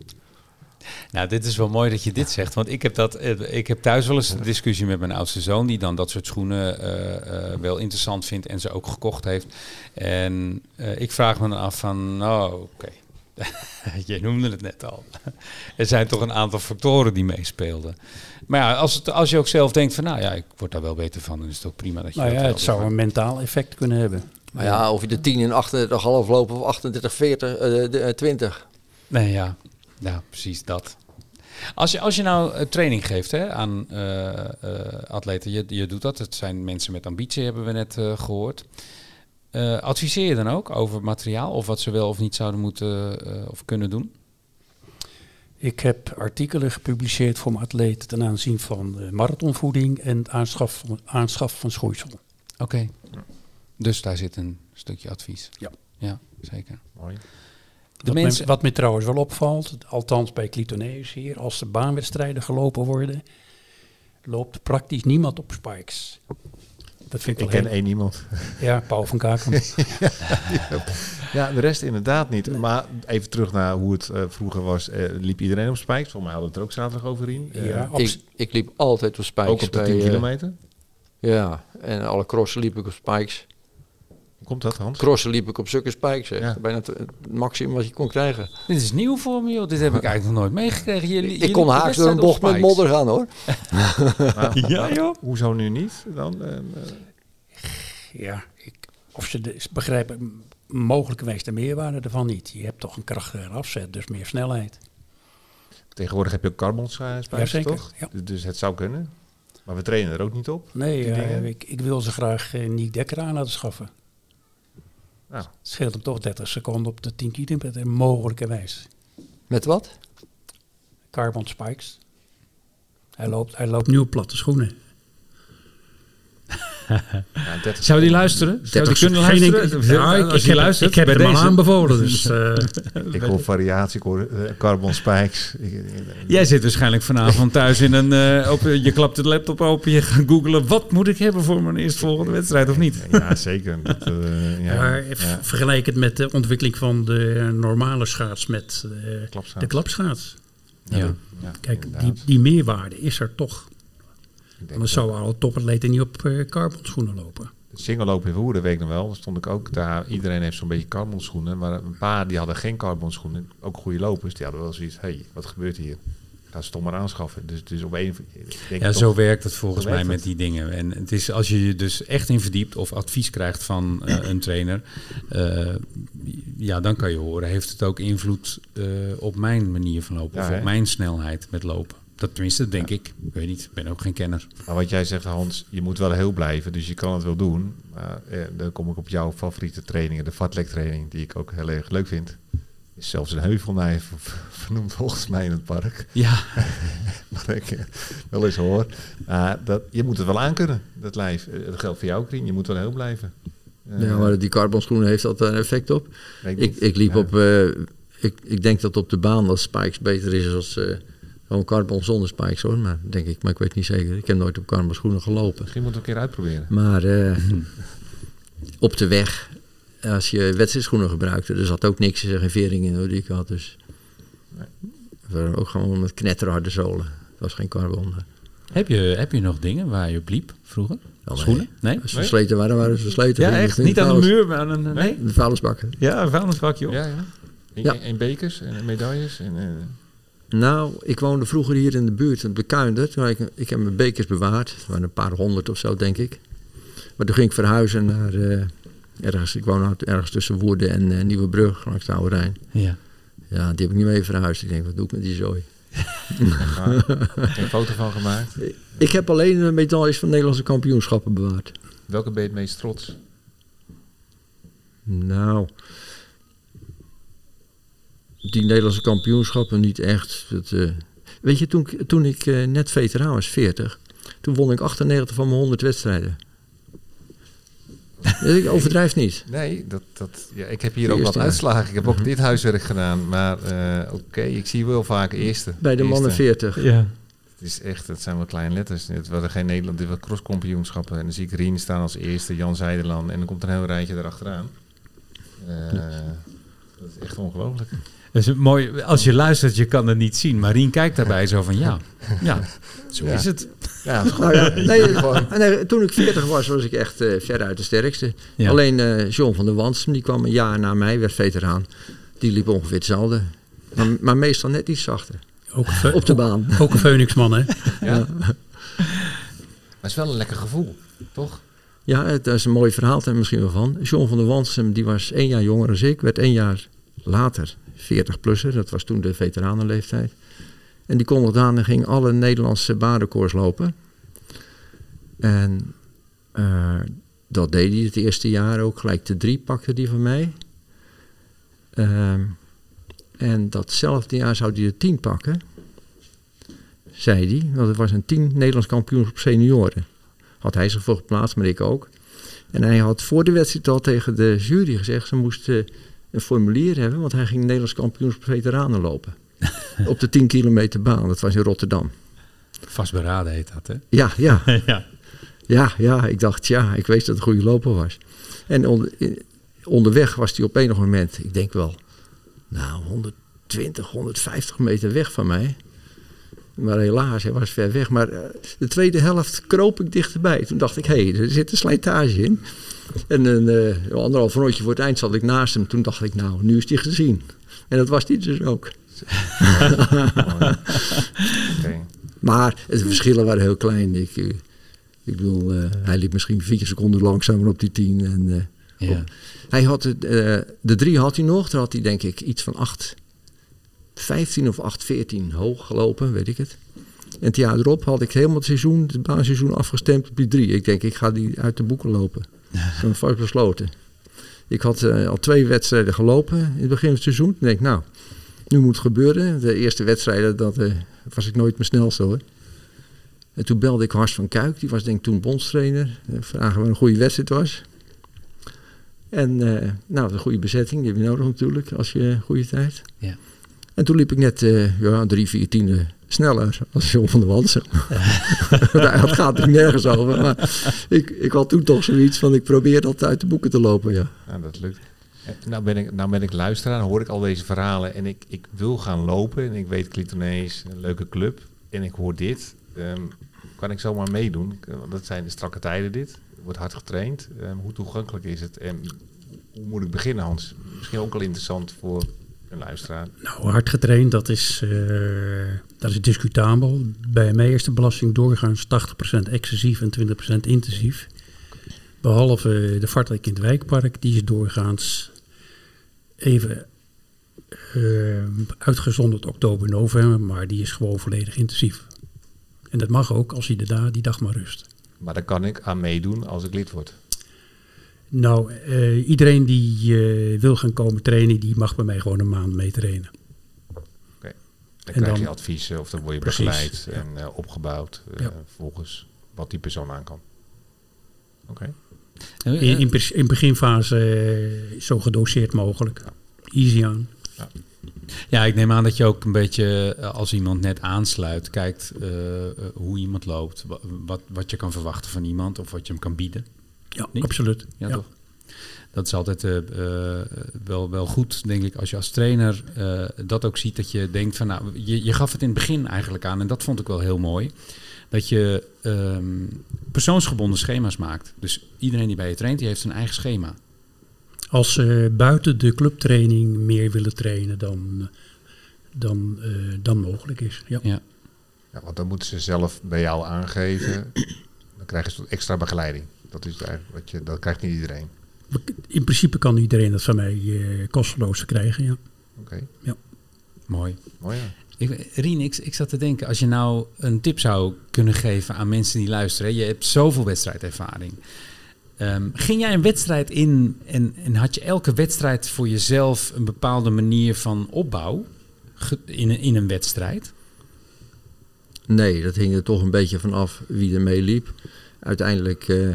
Nou, dit is wel mooi dat je dit zegt. Want ik heb, dat, eh, ik heb thuis wel eens een discussie met mijn oudste zoon... die dan dat soort schoenen eh, eh, wel interessant vindt en ze ook gekocht heeft. En eh, ik vraag me dan af van, nou, oké. je noemde het net al. er zijn toch een aantal factoren die meespeelden. Maar ja, als, het, als je ook zelf denkt van... nou ja, ik word daar wel beter van... dan is het ook prima dat je Nou ja, het zou een mentaal effect kunnen hebben. Maar ja, of je de 10 in 38,5 lopen of 38, 40, eh, de, eh, 20. Nee, ja. ja, precies dat. Als je, als je nou eh, training geeft hè, aan eh, eh, atleten, je, je doet dat. Het zijn mensen met ambitie, hebben we net eh, gehoord. Eh, adviseer je dan ook over materiaal of wat ze wel of niet zouden moeten eh, of kunnen doen? Ik heb artikelen gepubliceerd voor mijn atleten ten aanzien van de marathonvoeding en het aanschaf van, aanschaf van schoeisel. Oké. Dus daar zit een stukje advies. Ja. Ja, zeker. Mooi. De Wat, mensen... me, wat me trouwens wel opvalt, althans bij Clitoneus hier, als er baanwedstrijden gelopen worden, loopt praktisch niemand op spikes. Dat vind ik, ken heel- één iemand. Ja, Paul van Kaken. Ja, de rest inderdaad niet. Maar even terug naar hoe het eh, vroeger was. eh, liep iedereen op spikes? Volgens mij hadden we het er ook zaterdag over in. Eh, ja, op, Ik, ik liep altijd op spikes. ook op de bij, 10 eh, kilometer. Ja, en alle crossen liep ik op spikes. Hoe komt dat, Hans? Crossen liep ik op zulke spikes. Zeg. Ja. Bijna het, het maximum wat je kon krijgen. Dit is nieuw voor me, joh. Dit heb ik eigenlijk nog nooit meegekregen. Jullie, ik kon haaks door een bocht met modder gaan hoor. Ja, joh. Hoezo nu niet? Dan, eh, eh, ja, ik, of ze de, begrijpen m- mogelijkerwijs de meerwaarde ervan niet. Je hebt toch een krachtiger afzet, dus meer snelheid. tegenwoordig heb je ook carbon spijkers, Jazeker, toch? ja. Dus, dus het zou kunnen. Maar we trainen er ook niet op. Nee, eh, ik, ik wil ze graag uh, Niek Dekker aan laten schaffen. Nou, Het scheelt hem toch 30 seconden op de 10 kilometer, mogelijkerwijs. Met wat? Carbon spikes. Hij loopt, hij loopt nu op platte schoenen. Ja, 30 Zou die luisteren? Zou die kunnen luisteren? Ja, ik, heb, luistert, ik heb het hem deze. aanbevolen. Dus, eh, Ik hoor variatie, ik hoor eh, carbon spikes. Ik- ik- Jij zit waarschijnlijk vanavond thuis in een... eh, op, je klapt de laptop open, je gaat googlen... wat moet ik hebben voor mijn eerstvolgende wedstrijd of niet? Ja, zeker. Dat, eh, ja, maar ja, vergelijk het met de ontwikkeling van de normale schaats met klapschaats. de klapschaats. Ja. Ja, Kijk, die, die meerwaarde is er toch. Anders dat- zouden alle topatleten niet op eh carbon schoenen lopen. Single lopen in Woerden, weet ik nog wel. Daar stond ik ook daar. Iedereen heeft zo'n beetje carbon schoenen. Maar een paar die hadden geen carbon schoenen. Ook goede lopers. Die hadden wel zoiets. hey, wat gebeurt hier? Ga ze toch maar aanschaffen. Dus het is op denk Ja, toch- zo werkt het volgens mij met het. die dingen. En het is als je je dus echt in verdiept of advies krijgt van eh, een trainer, eh, ja, dan kan je horen, heeft het ook invloed op mijn manier van lopen Ja, of hè? op mijn snelheid met lopen. Dat tenminste, denk ik. Ik weet niet, ik ben ook geen kenner. Maar wat jij zegt, Hans, je moet wel heel blijven. Dus je kan het wel doen. Maar eh, dan kom ik op jouw favoriete trainingen. De Fatlek training, die ik ook heel erg leuk vind. Is zelfs een heuvel naar je ver- vernoemd volgens mij in het park. Ja, Wat ik eh, wel eens hoor. Maar dat, je moet het wel aankunnen, dat lijf. Eh, Dat geldt voor jou, Krien. Je moet wel heel blijven. Ja, maar die carbon schoenen heeft dat een effect op. Ik, ik liep Ja. op, eh, ik, ik denk dat op de baan dat spikes beter is als eh, gewoon carbon zonder spikes hoor. Maar denk ik, maar ik weet niet zeker. Ik heb nooit op carbon schoenen gelopen. Misschien moeten we een keer uitproberen. Maar eh, op de weg, als je wedstrijdschoenen gebruikte, er zat ook niks, geen vering in hoor, die ik had. Dus Nee. we waren ook gewoon met knetterharde zolen. Het was geen carbon. heb je, heb je nog dingen waar je op liep vroeger? nee. Schoenen? Nee? Als ze versleten waren, waren ze versleten. Ja, echt? Niet aan de muur, maar aan een... Nee? In de vuilnisbakken. Ja, een vuilnisbakje op. Ja, ja. En, Ja. en bekers en medailles. En, eh, Nou, ik woonde vroeger hier in de buurt, in Bekuindert. waar Ik, ik heb mijn bekers bewaard. Het waren een paar honderd of zo, denk ik. Maar toen ging ik verhuizen naar eh, ergens. Ik woon ergens tussen Woerden en eh, Nieuwebrug, langs de Oude Rijn. Ja. Ja, die heb ik niet mee verhuisd. Ik denk, wat doe ik met die zooi? maar, geen foto van gemaakt. Ik heb alleen de medailles van Nederlandse kampioenschappen bewaard. Welke ben je het meest trots? Nou, die Nederlandse kampioenschappen niet echt. Dat, eh, weet je, toen, ik- toen ik eh, net veteraan was, 40, toen won ik 98 van mijn 100 wedstrijden. Dus ik overdrijf niet. Nee, dat, dat, ja, ik heb hier ook wat uitslagen. Ik heb ook dit huiswerk gedaan. Maar eh, oké, ik zie wel vaak eerste. Bij de mannen Eerste. 40. Ja. Het is echt, het zijn wel kleine letters. Het waren geen Nederland, dit waren crosskampioenschappen. En dan zie ik Rien staan als eerste, Jan Zijderland. En dan komt er een heel rijtje erachteraan. Eh Dat is echt ongelooflijk. Dat is mooi. Als je luistert, je kan het niet zien. Maar Rien kijkt daarbij zo van ja, ja zo Ja. is het. Ja, Nou ja, nee, nee, toen ik 40 was, was ik echt eh veruit de sterkste. Ja. Alleen eh, John van der Wansum, die kwam een jaar na mij, werd veteraan. Die liep ongeveer hetzelfde. Maar, maar meestal net iets zachter. Ook, Op de baan. ook een Phoenixman, hè? ja. Maar het is wel een lekker gevoel, toch? Ja, het is een mooi verhaal er misschien wel van. John van der Wansum, die was één jaar jonger dan ik. Werd één jaar later 40-plusser. Dat was toen de veteranenleeftijd. En die kondigde aan en ging alle Nederlandse baanrecords lopen. En eh, dat deed hij het eerste jaar ook. Gelijk de drie pakte die van mij. Ehm, en datzelfde jaar zou hij de tien pakken. Zei hij. Want het was een tien Nederlands kampioenschap senioren. Had hij zich voor geplaatst, maar ik ook. En hij had voor de wedstrijd al tegen de jury gezegd... ze moesten een formulier hebben... want hij ging Nederlands kampioenschap veteranen lopen. op de 10 kilometer baan. Dat was in Rotterdam. Vastberaden heet dat, hè? Ja, ja. ja. Ja, ja, ik dacht, ja, ik wist dat het een goede loper was. En onder, onderweg was hij op enig moment, ik denk wel, nou, 120, 150 meter weg van mij. Maar helaas, hij was ver weg. Maar eh, de tweede helft kroop ik dichterbij. Toen dacht ik, hé, hey, er zit een slijtage in. En een eh, anderhalf rondje voor het eind zat ik naast hem. Toen dacht ik, nou, nu is hij gezien. En dat was hij dus ook. Maar de verschillen waren heel klein. Ik, eh, ik bedoel, hij liep misschien vier seconden langzamer op die tien. En, ja. hij had het, de drie had hij nog. Daar had hij denk ik iets van 8, 15 of 8, 14 hoog gelopen, weet ik het. En het jaar erop had ik helemaal het seizoen, het baanseizoen afgestemd op die drie. Ik denk, ik ga die uit de boeken lopen. Zo vast besloten. Ik had eh, al twee wedstrijden gelopen in het begin van het seizoen. Ik denk, nou, nu moet het gebeuren. De eerste wedstrijden, dat eh, was ik nooit mijn snelste hoor. En toen belde ik Hars van Kuik, die was denk ik toen bondstrainer. Eh, vragen wat een goede wedstrijd was. En nou, een goede bezetting, die heb je nodig natuurlijk als je een goede tijd. Ja. En toen liep ik net eh, ja, drie, vier tienden sneller als John van der Wansen. dat gaat er nergens over. Maar ik, ik had toen toch zoiets van, ik probeer dat uit de boeken te lopen, ja. Ja, dat lukt. En Nou ben, ik, nou ben ik luisteraar, dan hoor ik al deze verhalen en ik, ik wil gaan lopen. En ik weet Clitonee is een leuke club. En ik hoor dit. Ehm, kan ik zomaar meedoen? Want Dat zijn de strakke tijden dit. Er wordt hard getraind. Ehm, hoe toegankelijk is het? En hoe moet ik beginnen, Hans? Misschien ook wel interessant voor een luisteraar. Nou, hard getraind, dat is, eh, dat is discutabel. Bij mij is de belasting doorgaans 80% excessief en 20% intensief. Behalve de Vartelijk in het Wijkpark, die is doorgaans even eh, uitgezonderd oktober, november, maar die is gewoon volledig intensief. En dat mag ook als je de da die dag maar rust. Maar daar kan ik aan meedoen als ik lid word. Nou, eh, iedereen die eh, wil gaan komen trainen, die mag bij mij gewoon een maand mee trainen. Dan En krijg dan- je adviezen of dan word je Precies, begeleid ja. en eh, opgebouwd eh, Ja. volgens wat die persoon aan kan. Oké. In, in, beginfase zo gedoseerd mogelijk. Easy aan. Ja, ik neem aan dat je ook een beetje, als iemand net aansluit, kijkt hoe iemand loopt, wa- wat, wat je kan verwachten van iemand of wat je hem kan bieden. Ja, Niet? absoluut. Ja, Ja. toch? Dat is altijd eh, eh, wel, wel goed, denk ik, als je als trainer eh, dat ook ziet. Dat je denkt van, nou, je, je gaf het in het begin eigenlijk aan en dat vond ik wel heel mooi. Dat je ehm, persoonsgebonden schema's maakt. Dus iedereen die bij je traint, die heeft zijn eigen schema. Als ze buiten de clubtraining meer willen trainen dan, dan, eh, dan mogelijk is. Ja. Ja. Ja, want dan moeten ze zelf bij jou aangeven. Dan krijgen ze wat extra begeleiding. Dat is eigenlijk wat je, dat krijgt niet iedereen. In principe kan iedereen dat van mij eh, kosteloos krijgen. Ja. Oké, Mooi. mooi ja. Ik, Rien, ik, ik zat te denken, als je nou een tip zou kunnen geven aan mensen die luisteren. hè, Je hebt zoveel wedstrijdervaring. Ehm, ging jij een wedstrijd in en, en had je elke wedstrijd voor jezelf een bepaalde manier van opbouw ge- in, een- in een wedstrijd? Nee, dat hing er toch een beetje van af wie er mee liep. Uiteindelijk, eh,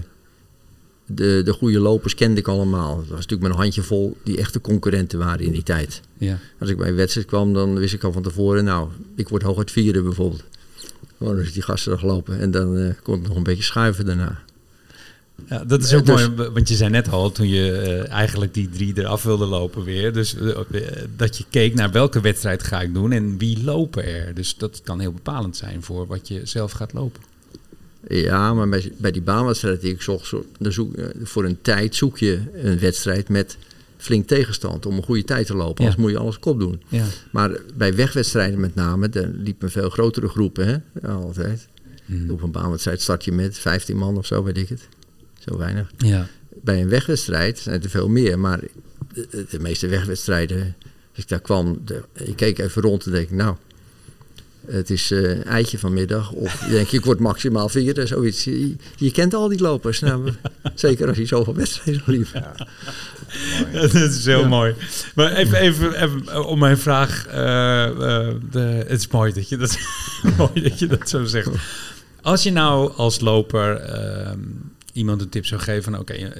de, de goede lopers kende ik allemaal. Het was natuurlijk mijn handjevol die echte concurrenten waren in die tijd. Ja. Als ik bij een wedstrijd kwam, dan wist ik al van tevoren, nou, ik word hooguit vierde bijvoorbeeld. Gewoon als die gasten er gelopen. En dan eh, kon ik nog een beetje schuiven daarna. Ja, dat is Eh, ook dus- mooi, want je zei net al toen je eh, eigenlijk die drie eraf wilde lopen weer. Dus eh, eh, dat je keek naar welke wedstrijd ga ik doen en wie lopen er. Dus dat kan heel bepalend zijn voor wat je zelf gaat lopen. Ja, maar bij, bij die baanwedstrijd die ik zocht, zo- dan zoek, eh, voor een tijd zoek je een wedstrijd met flink tegenstand om een goede tijd te lopen. Ja. Anders moet je alles kop doen. Ja. Maar bij wegwedstrijden met name, daar liepen veel grotere groepen, hè? Altijd. Mhm. Op een baanwedstrijd start je met 15 man of zo, weet ik het. Zo weinig. ja. Bij een wegwedstrijd zijn er veel meer, maar de, de meeste wegwedstrijden, als ik daar kwam, de, ik keek even rond en denk nou, het is eh eitje vanmiddag. Of je denkt, ik word maximaal vierde, zoiets. Je, je kent al die lopers, nou, zeker als je zoveel wedstrijden liep. dat is heel mooi. Maar even, even, even eh, om mijn vraag. eh, eh, de, het is mooi dat je dat, mooi dat je dat zo zegt. Als je nou als loper ehm, iemand een tip zou geven van... oké,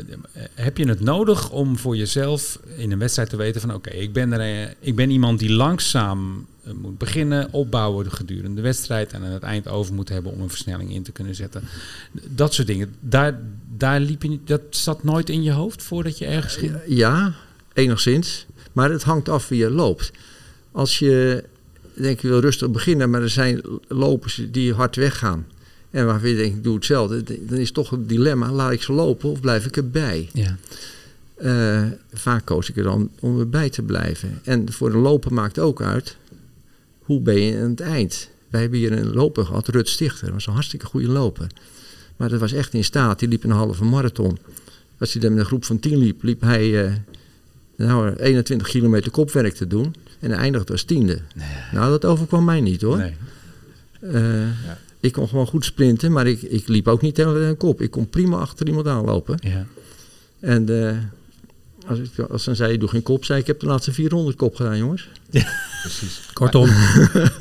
heb je het nodig om voor jezelf in een wedstrijd te weten van... oké, ik ben er, ik ben iemand die langzaam moet beginnen, opbouwen gedurende de wedstrijd... en aan het eind over moet hebben om een versnelling in te kunnen zetten. Dat soort dingen. Daar, daar liep je niet, dat zat nooit in je hoofd voordat je ergens ging? Ja, enigszins. Maar het hangt af wie je loopt. Als je, denk je, wil rustig beginnen, maar er zijn lopers die hard weggaan. En waarvan je denkt, ik doe hetzelfde. Dan is toch een dilemma, laat ik ze lopen of blijf ik erbij? Ja. Eh, vaak koos ik er dan om erbij te blijven. En voor een loper maakt ook uit, hoe ben je aan het eind? Wij hebben hier een loper gehad, Rut Stichter. Dat was een hartstikke goede loper. Maar dat was echt in staat. Die liep een halve marathon. Als hij dan met een groep van 10 liep, liep hij eh, nou, 21 kilometer kopwerk te doen. En hij eindigde als tiende. Nou, dat overkwam mij niet hoor. Nee. Eh, Ik kon gewoon goed sprinten, maar ik, ik liep ook niet tegen een kop. Ik kon prima achter iemand aanlopen. Ja. En eh, als, ik, als ze zei, doe geen kop, zei ik, ik heb de laatste 400 kop gedaan, jongens. Precies. Kortom,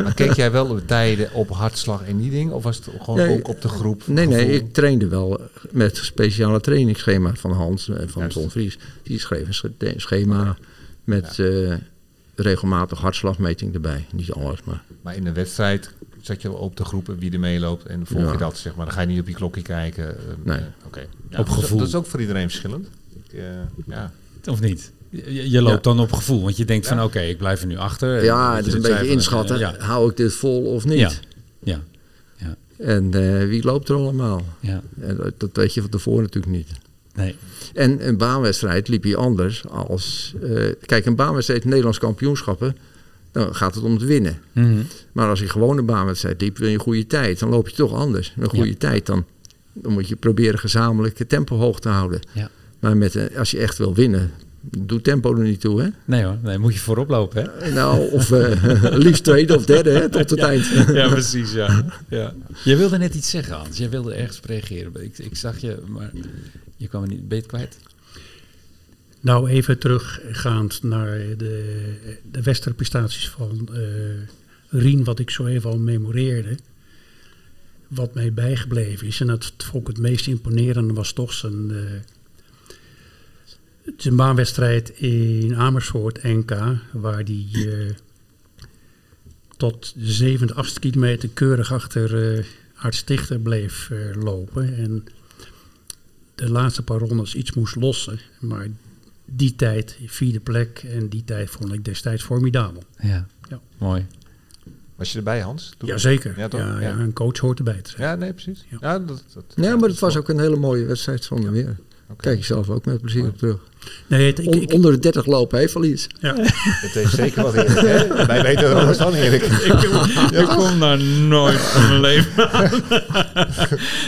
Maar keek jij wel op de tijden op hartslag en die dingen? Of was het gewoon Nee, ook op de groep? Nee, nee, ik trainde wel met speciale trainingsschema van Hans en van Juist. Ton Vries. Die schreef een sch- schema met eh, regelmatig hartslagmeting erbij. Niet alles, maar... Maar in een wedstrijd zet je op de groepen wie er meeloopt en volg Ja. je dat, zeg maar. Dan ga je niet op je klokje kijken. eh, Nee. eh, Oké. Ja, Op dat is- gevoel. Dat is ook voor iedereen verschillend. Ik, eh, ja. Of niet? Je, je loopt Ja. dan op gevoel, want je denkt van oké, ik blijf er nu achter. Ja, Dat is een beetje van, inschatten. eh, ja, Hou ik dit vol of niet? Ja. ja, En eh, wie loopt er allemaal? ja. En dat, dat weet je van tevoren natuurlijk niet. Nee. En een baanwedstrijd liep je anders als... eh, kijk, een baanwedstrijd, Nederlands kampioenschappen... dan gaat het om het winnen. Mhm. Maar als je gewoon een baanwedstrijd liep, wil je een goede tijd. Dan loop je toch anders. Een goede Ja. tijd, dan, dan moet je proberen gezamenlijk het tempo hoog te houden. Ja. Maar met, een- als je echt wil winnen, doe tempo er niet toe. Hè? Nee hoor, nee, moet je voorop lopen hè? Nou, of eh, liefst tweede of derde hè, tot het eind. ja, precies, ja. ja. Je wilde net iets zeggen, Hans. Jij wilde ergens op reageren. Ik, ik zag je, maar je kwam er niet beet kwijt. nou even teruggaand naar de, de westerprestaties van eh Rien, wat ik zo even al memoreerde. Wat mij bijgebleven is, en dat vond ik het meest imponerende, was toch zijn, eh, zijn baanwedstrijd in Amersfoort, NK, waar die eh, tot de zevende, achtste kilometer keurig achter eh Art Stichter bleef eh, lopen. En de laatste paar rondes iets moest lossen. Maar die tijd, vierde plek, en die tijd vond ik destijds formidabel. Ja, Ja. mooi. Was je erbij, Hans? Toen? Jazeker. Ja, toch? ja, Ja. een coach hoort erbij te zijn. Ja, nee, precies. Ja. Ja, dat, dat, Ja, maar het was ook een hele mooie wedstrijd zonder weer. Oké. Kijk je zelf ook met plezier op terug. Nee, het, ik, On- ik, onder de 30 lopen heeft iets. ja. Het heeft zeker wat Erik. hè? Wij weten er alles van, Erik. Ik kom daar nooit van mijn leven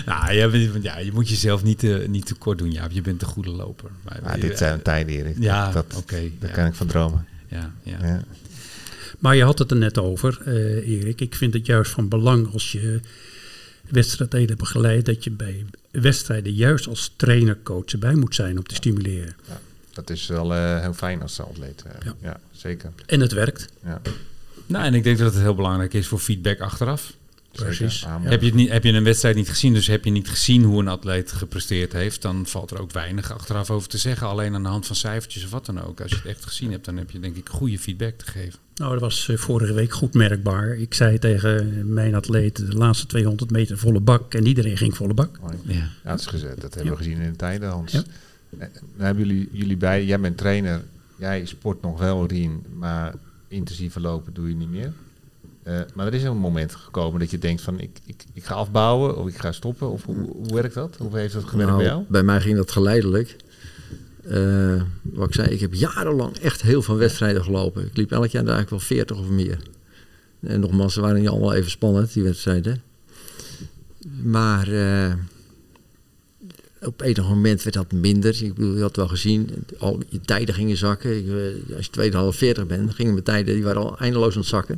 nou, je, bent- ja, je moet jezelf niet, te niet te kort doen, Jaap. Je bent een goede loper. Maar, Maar dit zijn tijden, Erik. Ja, dat, daar ja, kan ik van dromen. ja, ja. Ja. Maar je had het er net over, eh, Erik. Ik vind het juist van belang als je wedstrijden begeleidt... dat je bij wedstrijden juist als trainer-coach erbij moet zijn om te stimuleren. Dat is wel eh, heel fijn als atleet. eh. Ja. ja. zeker. En het werkt. Ja. Nou, en ik denk dat het heel belangrijk is voor feedback achteraf. Precies. Heb, je het niet, heb je een wedstrijd niet gezien, dus heb je niet gezien hoe een atleet gepresteerd heeft, dan valt er ook weinig achteraf over te zeggen. Alleen aan de hand van cijfertjes of wat dan ook. Als je het echt gezien hebt, dan heb je denk ik goede feedback te geven. Nou, dat was eh, vorige week goed merkbaar. Ik zei tegen mijn atleet de laatste 200 meter volle bak en iedereen ging volle bak. Mooi. Ja. Ja, dat, is gezet. dat hebben we gezien in de tijden, Hans. Ja. Eh, Dan hebben jullie, jullie bij, jij bent trainer, jij sport nog wel, Rien, maar intensieve lopen doe je niet meer. Eh, maar er is een moment gekomen dat je denkt van ik, ik, ik ga afbouwen of ik ga stoppen. Of hoe, hoe werkt dat? Hoe heeft dat gewerkt Nou, bij jou? bij mij ging dat geleidelijk. Eh, wat ik zei, ik heb jarenlang echt heel veel wedstrijden gelopen. Ik liep elk jaar eigenlijk wel 40 of meer. En nogmaals, ze waren niet allemaal even spannend, die wedstrijden. Maar eh, op enig moment werd dat minder. Ik bedoel, je had wel gezien, al je tijden gingen zakken. Ik, als je tweede half 40 bent, gingen mijn tijden die waren al eindeloos aan het zakken.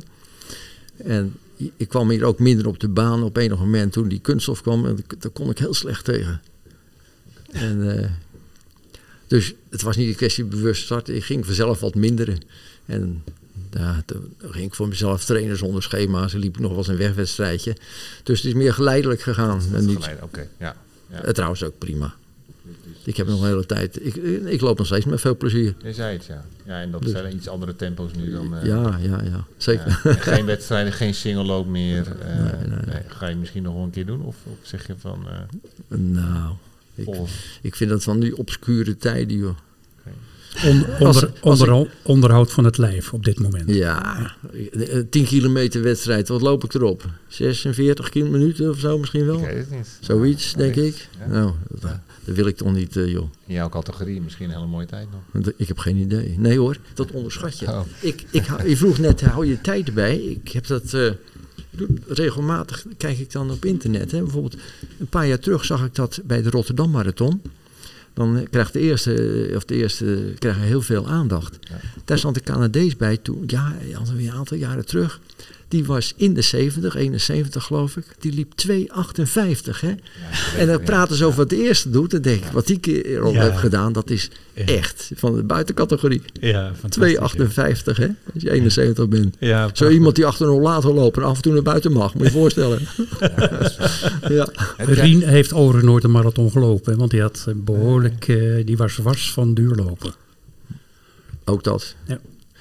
En ik kwam hier ook minder op de baan op enig moment toen die kunststof kwam. En daar kon ik heel slecht tegen. En, eh, dus het was niet een kwestie bewust starten. Ik ging vanzelf wat minderen. En ja, toen ging ik voor mezelf trainen zonder schema's. En liep ik nog wel eens een wegwedstrijdje. Dus het is meer geleidelijk gegaan. Dat En niet, geleid- ja. ja. eh, trouwens ook prima. Ik heb nog een hele tijd. Ik, ik loop nog steeds met veel plezier. Je zei het, ja. Ja, en dat Dus- zijn iets andere tempo's nu dan... eh, Ja, ja, ja. Zeker. ja. Geen wedstrijden, geen single loop meer. eh, Nee, nee, nee. nee. Ga je misschien nog wel een keer doen? Of, of zeg je van... eh Nou, ik, ik vind dat van die obscure tijden, joh. On- onder, als ik- onder- onderhoud van het lijf op dit moment. Ja, eh, 10 kilometer wedstrijd, wat loop ik erop? 46 kilo- minuten of zo misschien wel? Ik weet het niet. Zoiets, Ja, denk ik. Ja. Nou, dat, dat wil ik toch niet, eh, joh. In jouw categorie misschien een hele mooie tijd nog. Ik heb geen idee. Nee hoor, dat onderschat je. Oh. Ik, ik, je vroeg net, hou je tijd erbij? Ik heb dat eh, regelmatig, kijk ik dan op internet. Hè. Bijvoorbeeld een paar jaar terug zag ik dat bij de Rotterdam Marathon. Dan eh, krijgt de eerste, of de eerste krijgen heel veel aandacht. Ja. Daar stond een Canadees bij toen, ja, een aantal jaren terug. Die was in de 70, 71 geloof ik. Die liep 2,58 hè. En dan praten ze over wat de eerste doet. Dan denk ik, wat die keer al Ja. heb gedaan, dat is Ja. echt van de buitencategorie. Ja, 2,58 hè, als je 71 bent. Ja, Zo iemand die achter een laat wil lopen en af en toe naar buiten mag, moet je je voorstellen. ja. Rien heeft overigens nooit een marathon gelopen, hè, want die had eh, behoorlijk, eh, die was wars van duurlopen. Ook dat. Ja.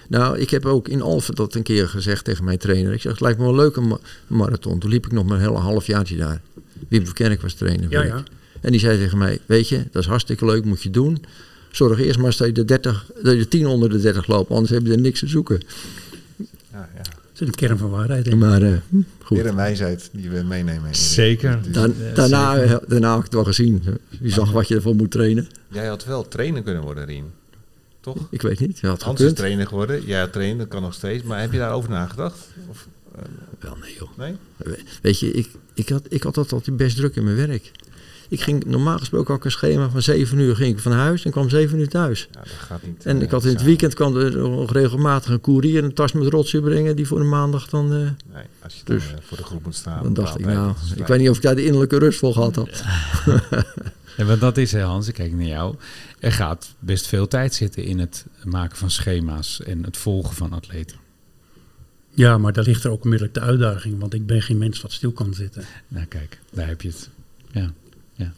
Nou, ik heb ook in Alphen dat een keer gezegd tegen mijn trainer. Ik zeg, het lijkt me wel een leuke ma- marathon. Toen liep ik nog maar een hele halfjaartje daar. Wim Verkerk was trainer. Ja, ja. En die zei tegen mij, weet je, dat is hartstikke leuk, moet je doen. Zorg eerst maar eens dat je de, 30, dat je de 10 onder de 30 loopt, anders heb je er niks te zoeken. Ja, ja. Dat is een kern van waarheid. denk ik. Maar eh, hm, goed. Weer een wijsheid die we meenemen. Zeker. Dus- Da- daarna, daarna heb ik het wel gezien. Je zag wat je ervoor moet trainen. Jij had wel trainer kunnen worden, Rien. Toch? Ik weet niet, had Hans is trainer geworden. Jij had trainer, dat kan nog steeds. Maar heb je daarover nagedacht? Of, eh, Wel nee joh. nee? Weet je, ik, ik, had, ik had altijd best druk in mijn werk. Ik ging normaal gesproken ook een schema van 7 uur ging ik van huis en kwam 7 uur thuis. Ja, dat gaat niet. En eh, ik had in het weekend kwam er nog regelmatig een koerier een tas met rotzooi brengen die voor de maandag dan. eh, Nee, als je dan, Dus- voor de groep moet staan. dan dacht ik, nou, ik weet niet of ik daar de innerlijke rust voor gehad had. Ja, want dat is, hè, Hans, ik kijk naar jou. Er gaat best veel tijd zitten in het maken van schema's en het volgen van atleten. Ja, maar daar ligt er ook onmiddellijk de uitdaging, want ik ben geen mens wat stil kan zitten. Nou, kijk, daar heb je het. Ja, ja.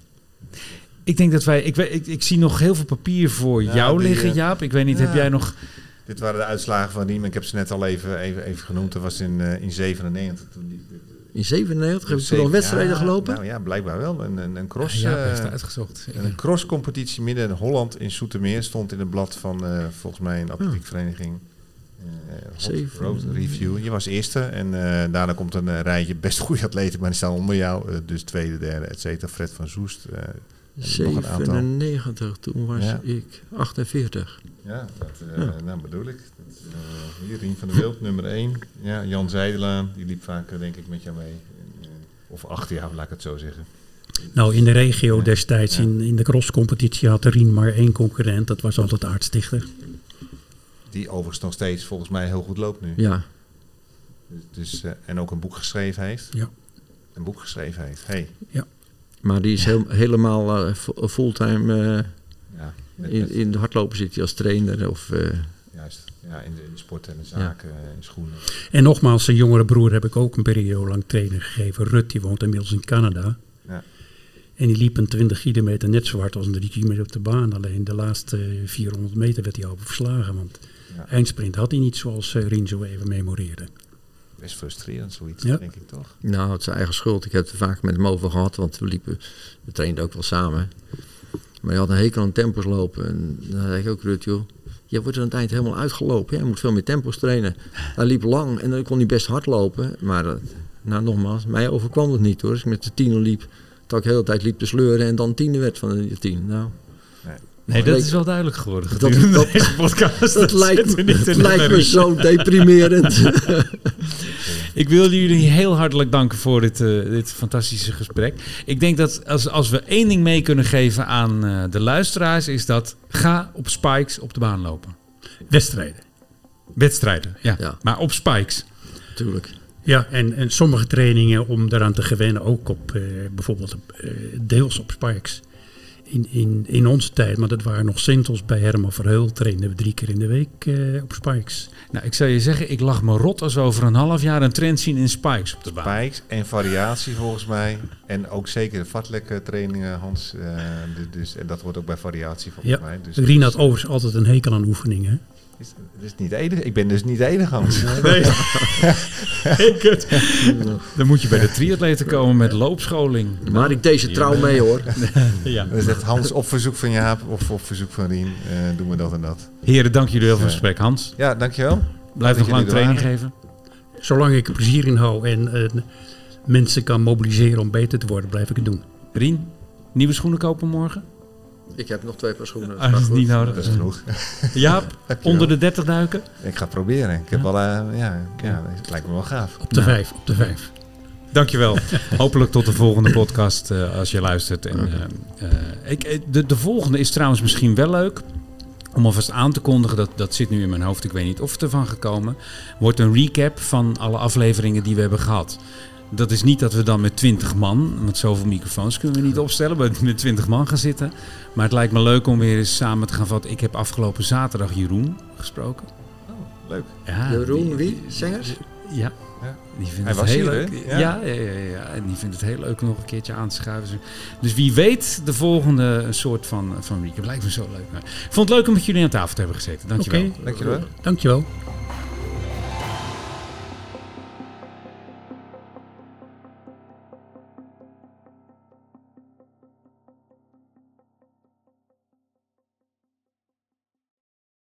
Ik denk dat wij. Ik, weet- ik, ik zie nog heel veel papier voor jou die, liggen, eh, Jaap. Ik weet niet, ja. heb jij nog. Dit waren de uitslagen van Riem. Ik heb ze net al even, even, even genoemd. Dat was in, eh in 97. Toen die, In 97 heb ik zeven- toen al wedstrijden ja, gelopen. Nou ja, blijkbaar wel. Een, een, een cross. ja, eh, uitgezocht. een crosscompetitie midden in Holland in Soetermeer stond in het blad van eh, volgens mij een atletiekvereniging. eh, Hot Zeven. Road Review. Je was eerste en eh, daarna komt een eh, rijtje best goede atleten, maar die staan onder jou. eh, dus tweede, derde, et cetera. Fred van Zoest. eh, en nog een aantal. 97, toen was Ja. ik 48. Ja, dat eh, nou bedoel ik. Dat, is, eh, hier, Rien van der Wild, nummer 1. Ja, Jan Zijdelaan, die liep vaak eh, denk ik met jou mee. Eh, of achter jou, laat ik het zo zeggen. Nou, in de regio destijds, Ja. in, in de crosscompetitie, had Rien maar één concurrent. Dat was altijd Aardstichter. Die overigens nog steeds volgens mij heel goed loopt nu. Ja, Dus, en ook een boek geschreven heeft. Ja. Een boek geschreven heeft. Hey, maar die is heel- helemaal eh, fu- fulltime eh, ja, in, in de hardlopen zit hij als trainer. Of, eh, ja, juist. Ja, in de, in de sport en de zaken, eh, in schoenen. En nogmaals, zijn jongere broer heb ik ook een periode lang training gegeven. Rut, die woont inmiddels in Canada. Ja. En die liep een 20 kilometer net zo hard als een 3 kilometer op de baan. Alleen de laatste 400 meter werd hij al verslagen. Want Ja. eindsprint had hij niet zoals eh, Rien zo even memoreerde. Best frustrerend zoiets, Ja. denk ik toch? Nou, het is zijn eigen schuld. Ik heb het er vaak met hem over gehad, want we liepen, we trainden ook wel samen. Maar hij had een hekel aan tempos lopen. En dan zei ik ook, Rut, joh, je wordt er aan het eind helemaal uitgelopen. Je moet veel meer tempos trainen. Hij liep lang en dan kon hij best hard lopen. Maar nou, nogmaals, mij overkwam het niet hoor. Als ik met de tiende liep, dat ik de hele tijd liep te sleuren en dan tiende werd van de tien. Nou, Nee, dat leek- is wel duidelijk geworden. Dat- gedurende dat- deze podcast. dat lijkt, de lijkt me zo deprimerend. Ik wil jullie heel hartelijk danken voor dit, eh, dit fantastische gesprek. Ik denk dat als, als we één ding mee kunnen geven aan eh, de luisteraars, is dat ga op spikes op de baan lopen. Wedstrijden. Wedstrijden, ja. Ja. Maar op spikes. Tuurlijk. Ja, en, en sommige trainingen om daaraan te gewennen, ook op eh, bijvoorbeeld deels op spikes. In, in, in onze tijd, maar dat waren nog Sintels bij Herman Verheul, trainden we drie keer in de week eh, op spikes. Nou, ik zou je zeggen, ik lag me rot als we over een half jaar een trend zien in spikes op de baan. Spikes en variatie volgens mij. En ook zeker de vatlek trainingen, Hans. eh, du- dus, en dat wordt ook bij variatie volgens Ja, mij. Dus Rien had overigens altijd een hekel aan oefeningen. Is, het is niet de enige. Ik ben dus niet de enige, Hans. Dan moet je bij de triatleten komen met loopscholing. Maar ik deze trouw mee hoor. Ja. Dan zegt Hans op verzoek van Jaap of op verzoek van Rien. eh, doen we dat en dat. Heren, dank jullie wel voor het gesprek. Hans, Ja, dankjewel. blijf Dat nog lang training waren. geven. Zolang ik er plezier in hou en eh, mensen kan mobiliseren om beter te worden, blijf ik het doen. Rien, nieuwe schoenen kopen morgen? Ik heb nog twee paar schoenen. Ah, dat is niet nodig. Dat is genoeg. Jaap, onder de 30 duiken? Ik ga het proberen. Ik heb wel, eh, ja, ja, het lijkt me wel gaaf. Op de Nou. vijf, op de vijf. Dankjewel. Hopelijk tot de volgende podcast eh, als je luistert. En, eh, eh, ik, de, de volgende is trouwens misschien wel leuk. Om alvast aan te kondigen, dat, dat zit nu in mijn hoofd. Ik weet niet of het ervan gaat komen. Wordt een recap van alle afleveringen die we hebben gehad. Dat is niet dat we dan met 20 man, want zoveel microfoons kunnen we niet opstellen, maar met 20 man gaan zitten. Maar het lijkt me leuk om weer eens samen te gaan vatten. Ik heb afgelopen zaterdag Jeroen gesproken. Leuk. Ja, Jeroen, wie? Zengers? Ja. Ja. Die vindt Hij het was heel hier, leuk. Ja. Ja. Ja, ja. En die vindt het heel leuk om nog een keertje aan te schuiven. Dus wie weet, de volgende een soort van, van recap. Lijkt me zo leuk. Ik vond het leuk om met jullie aan tafel te hebben gezeten. Dankjewel. Oké, Dankjewel. dankjewel.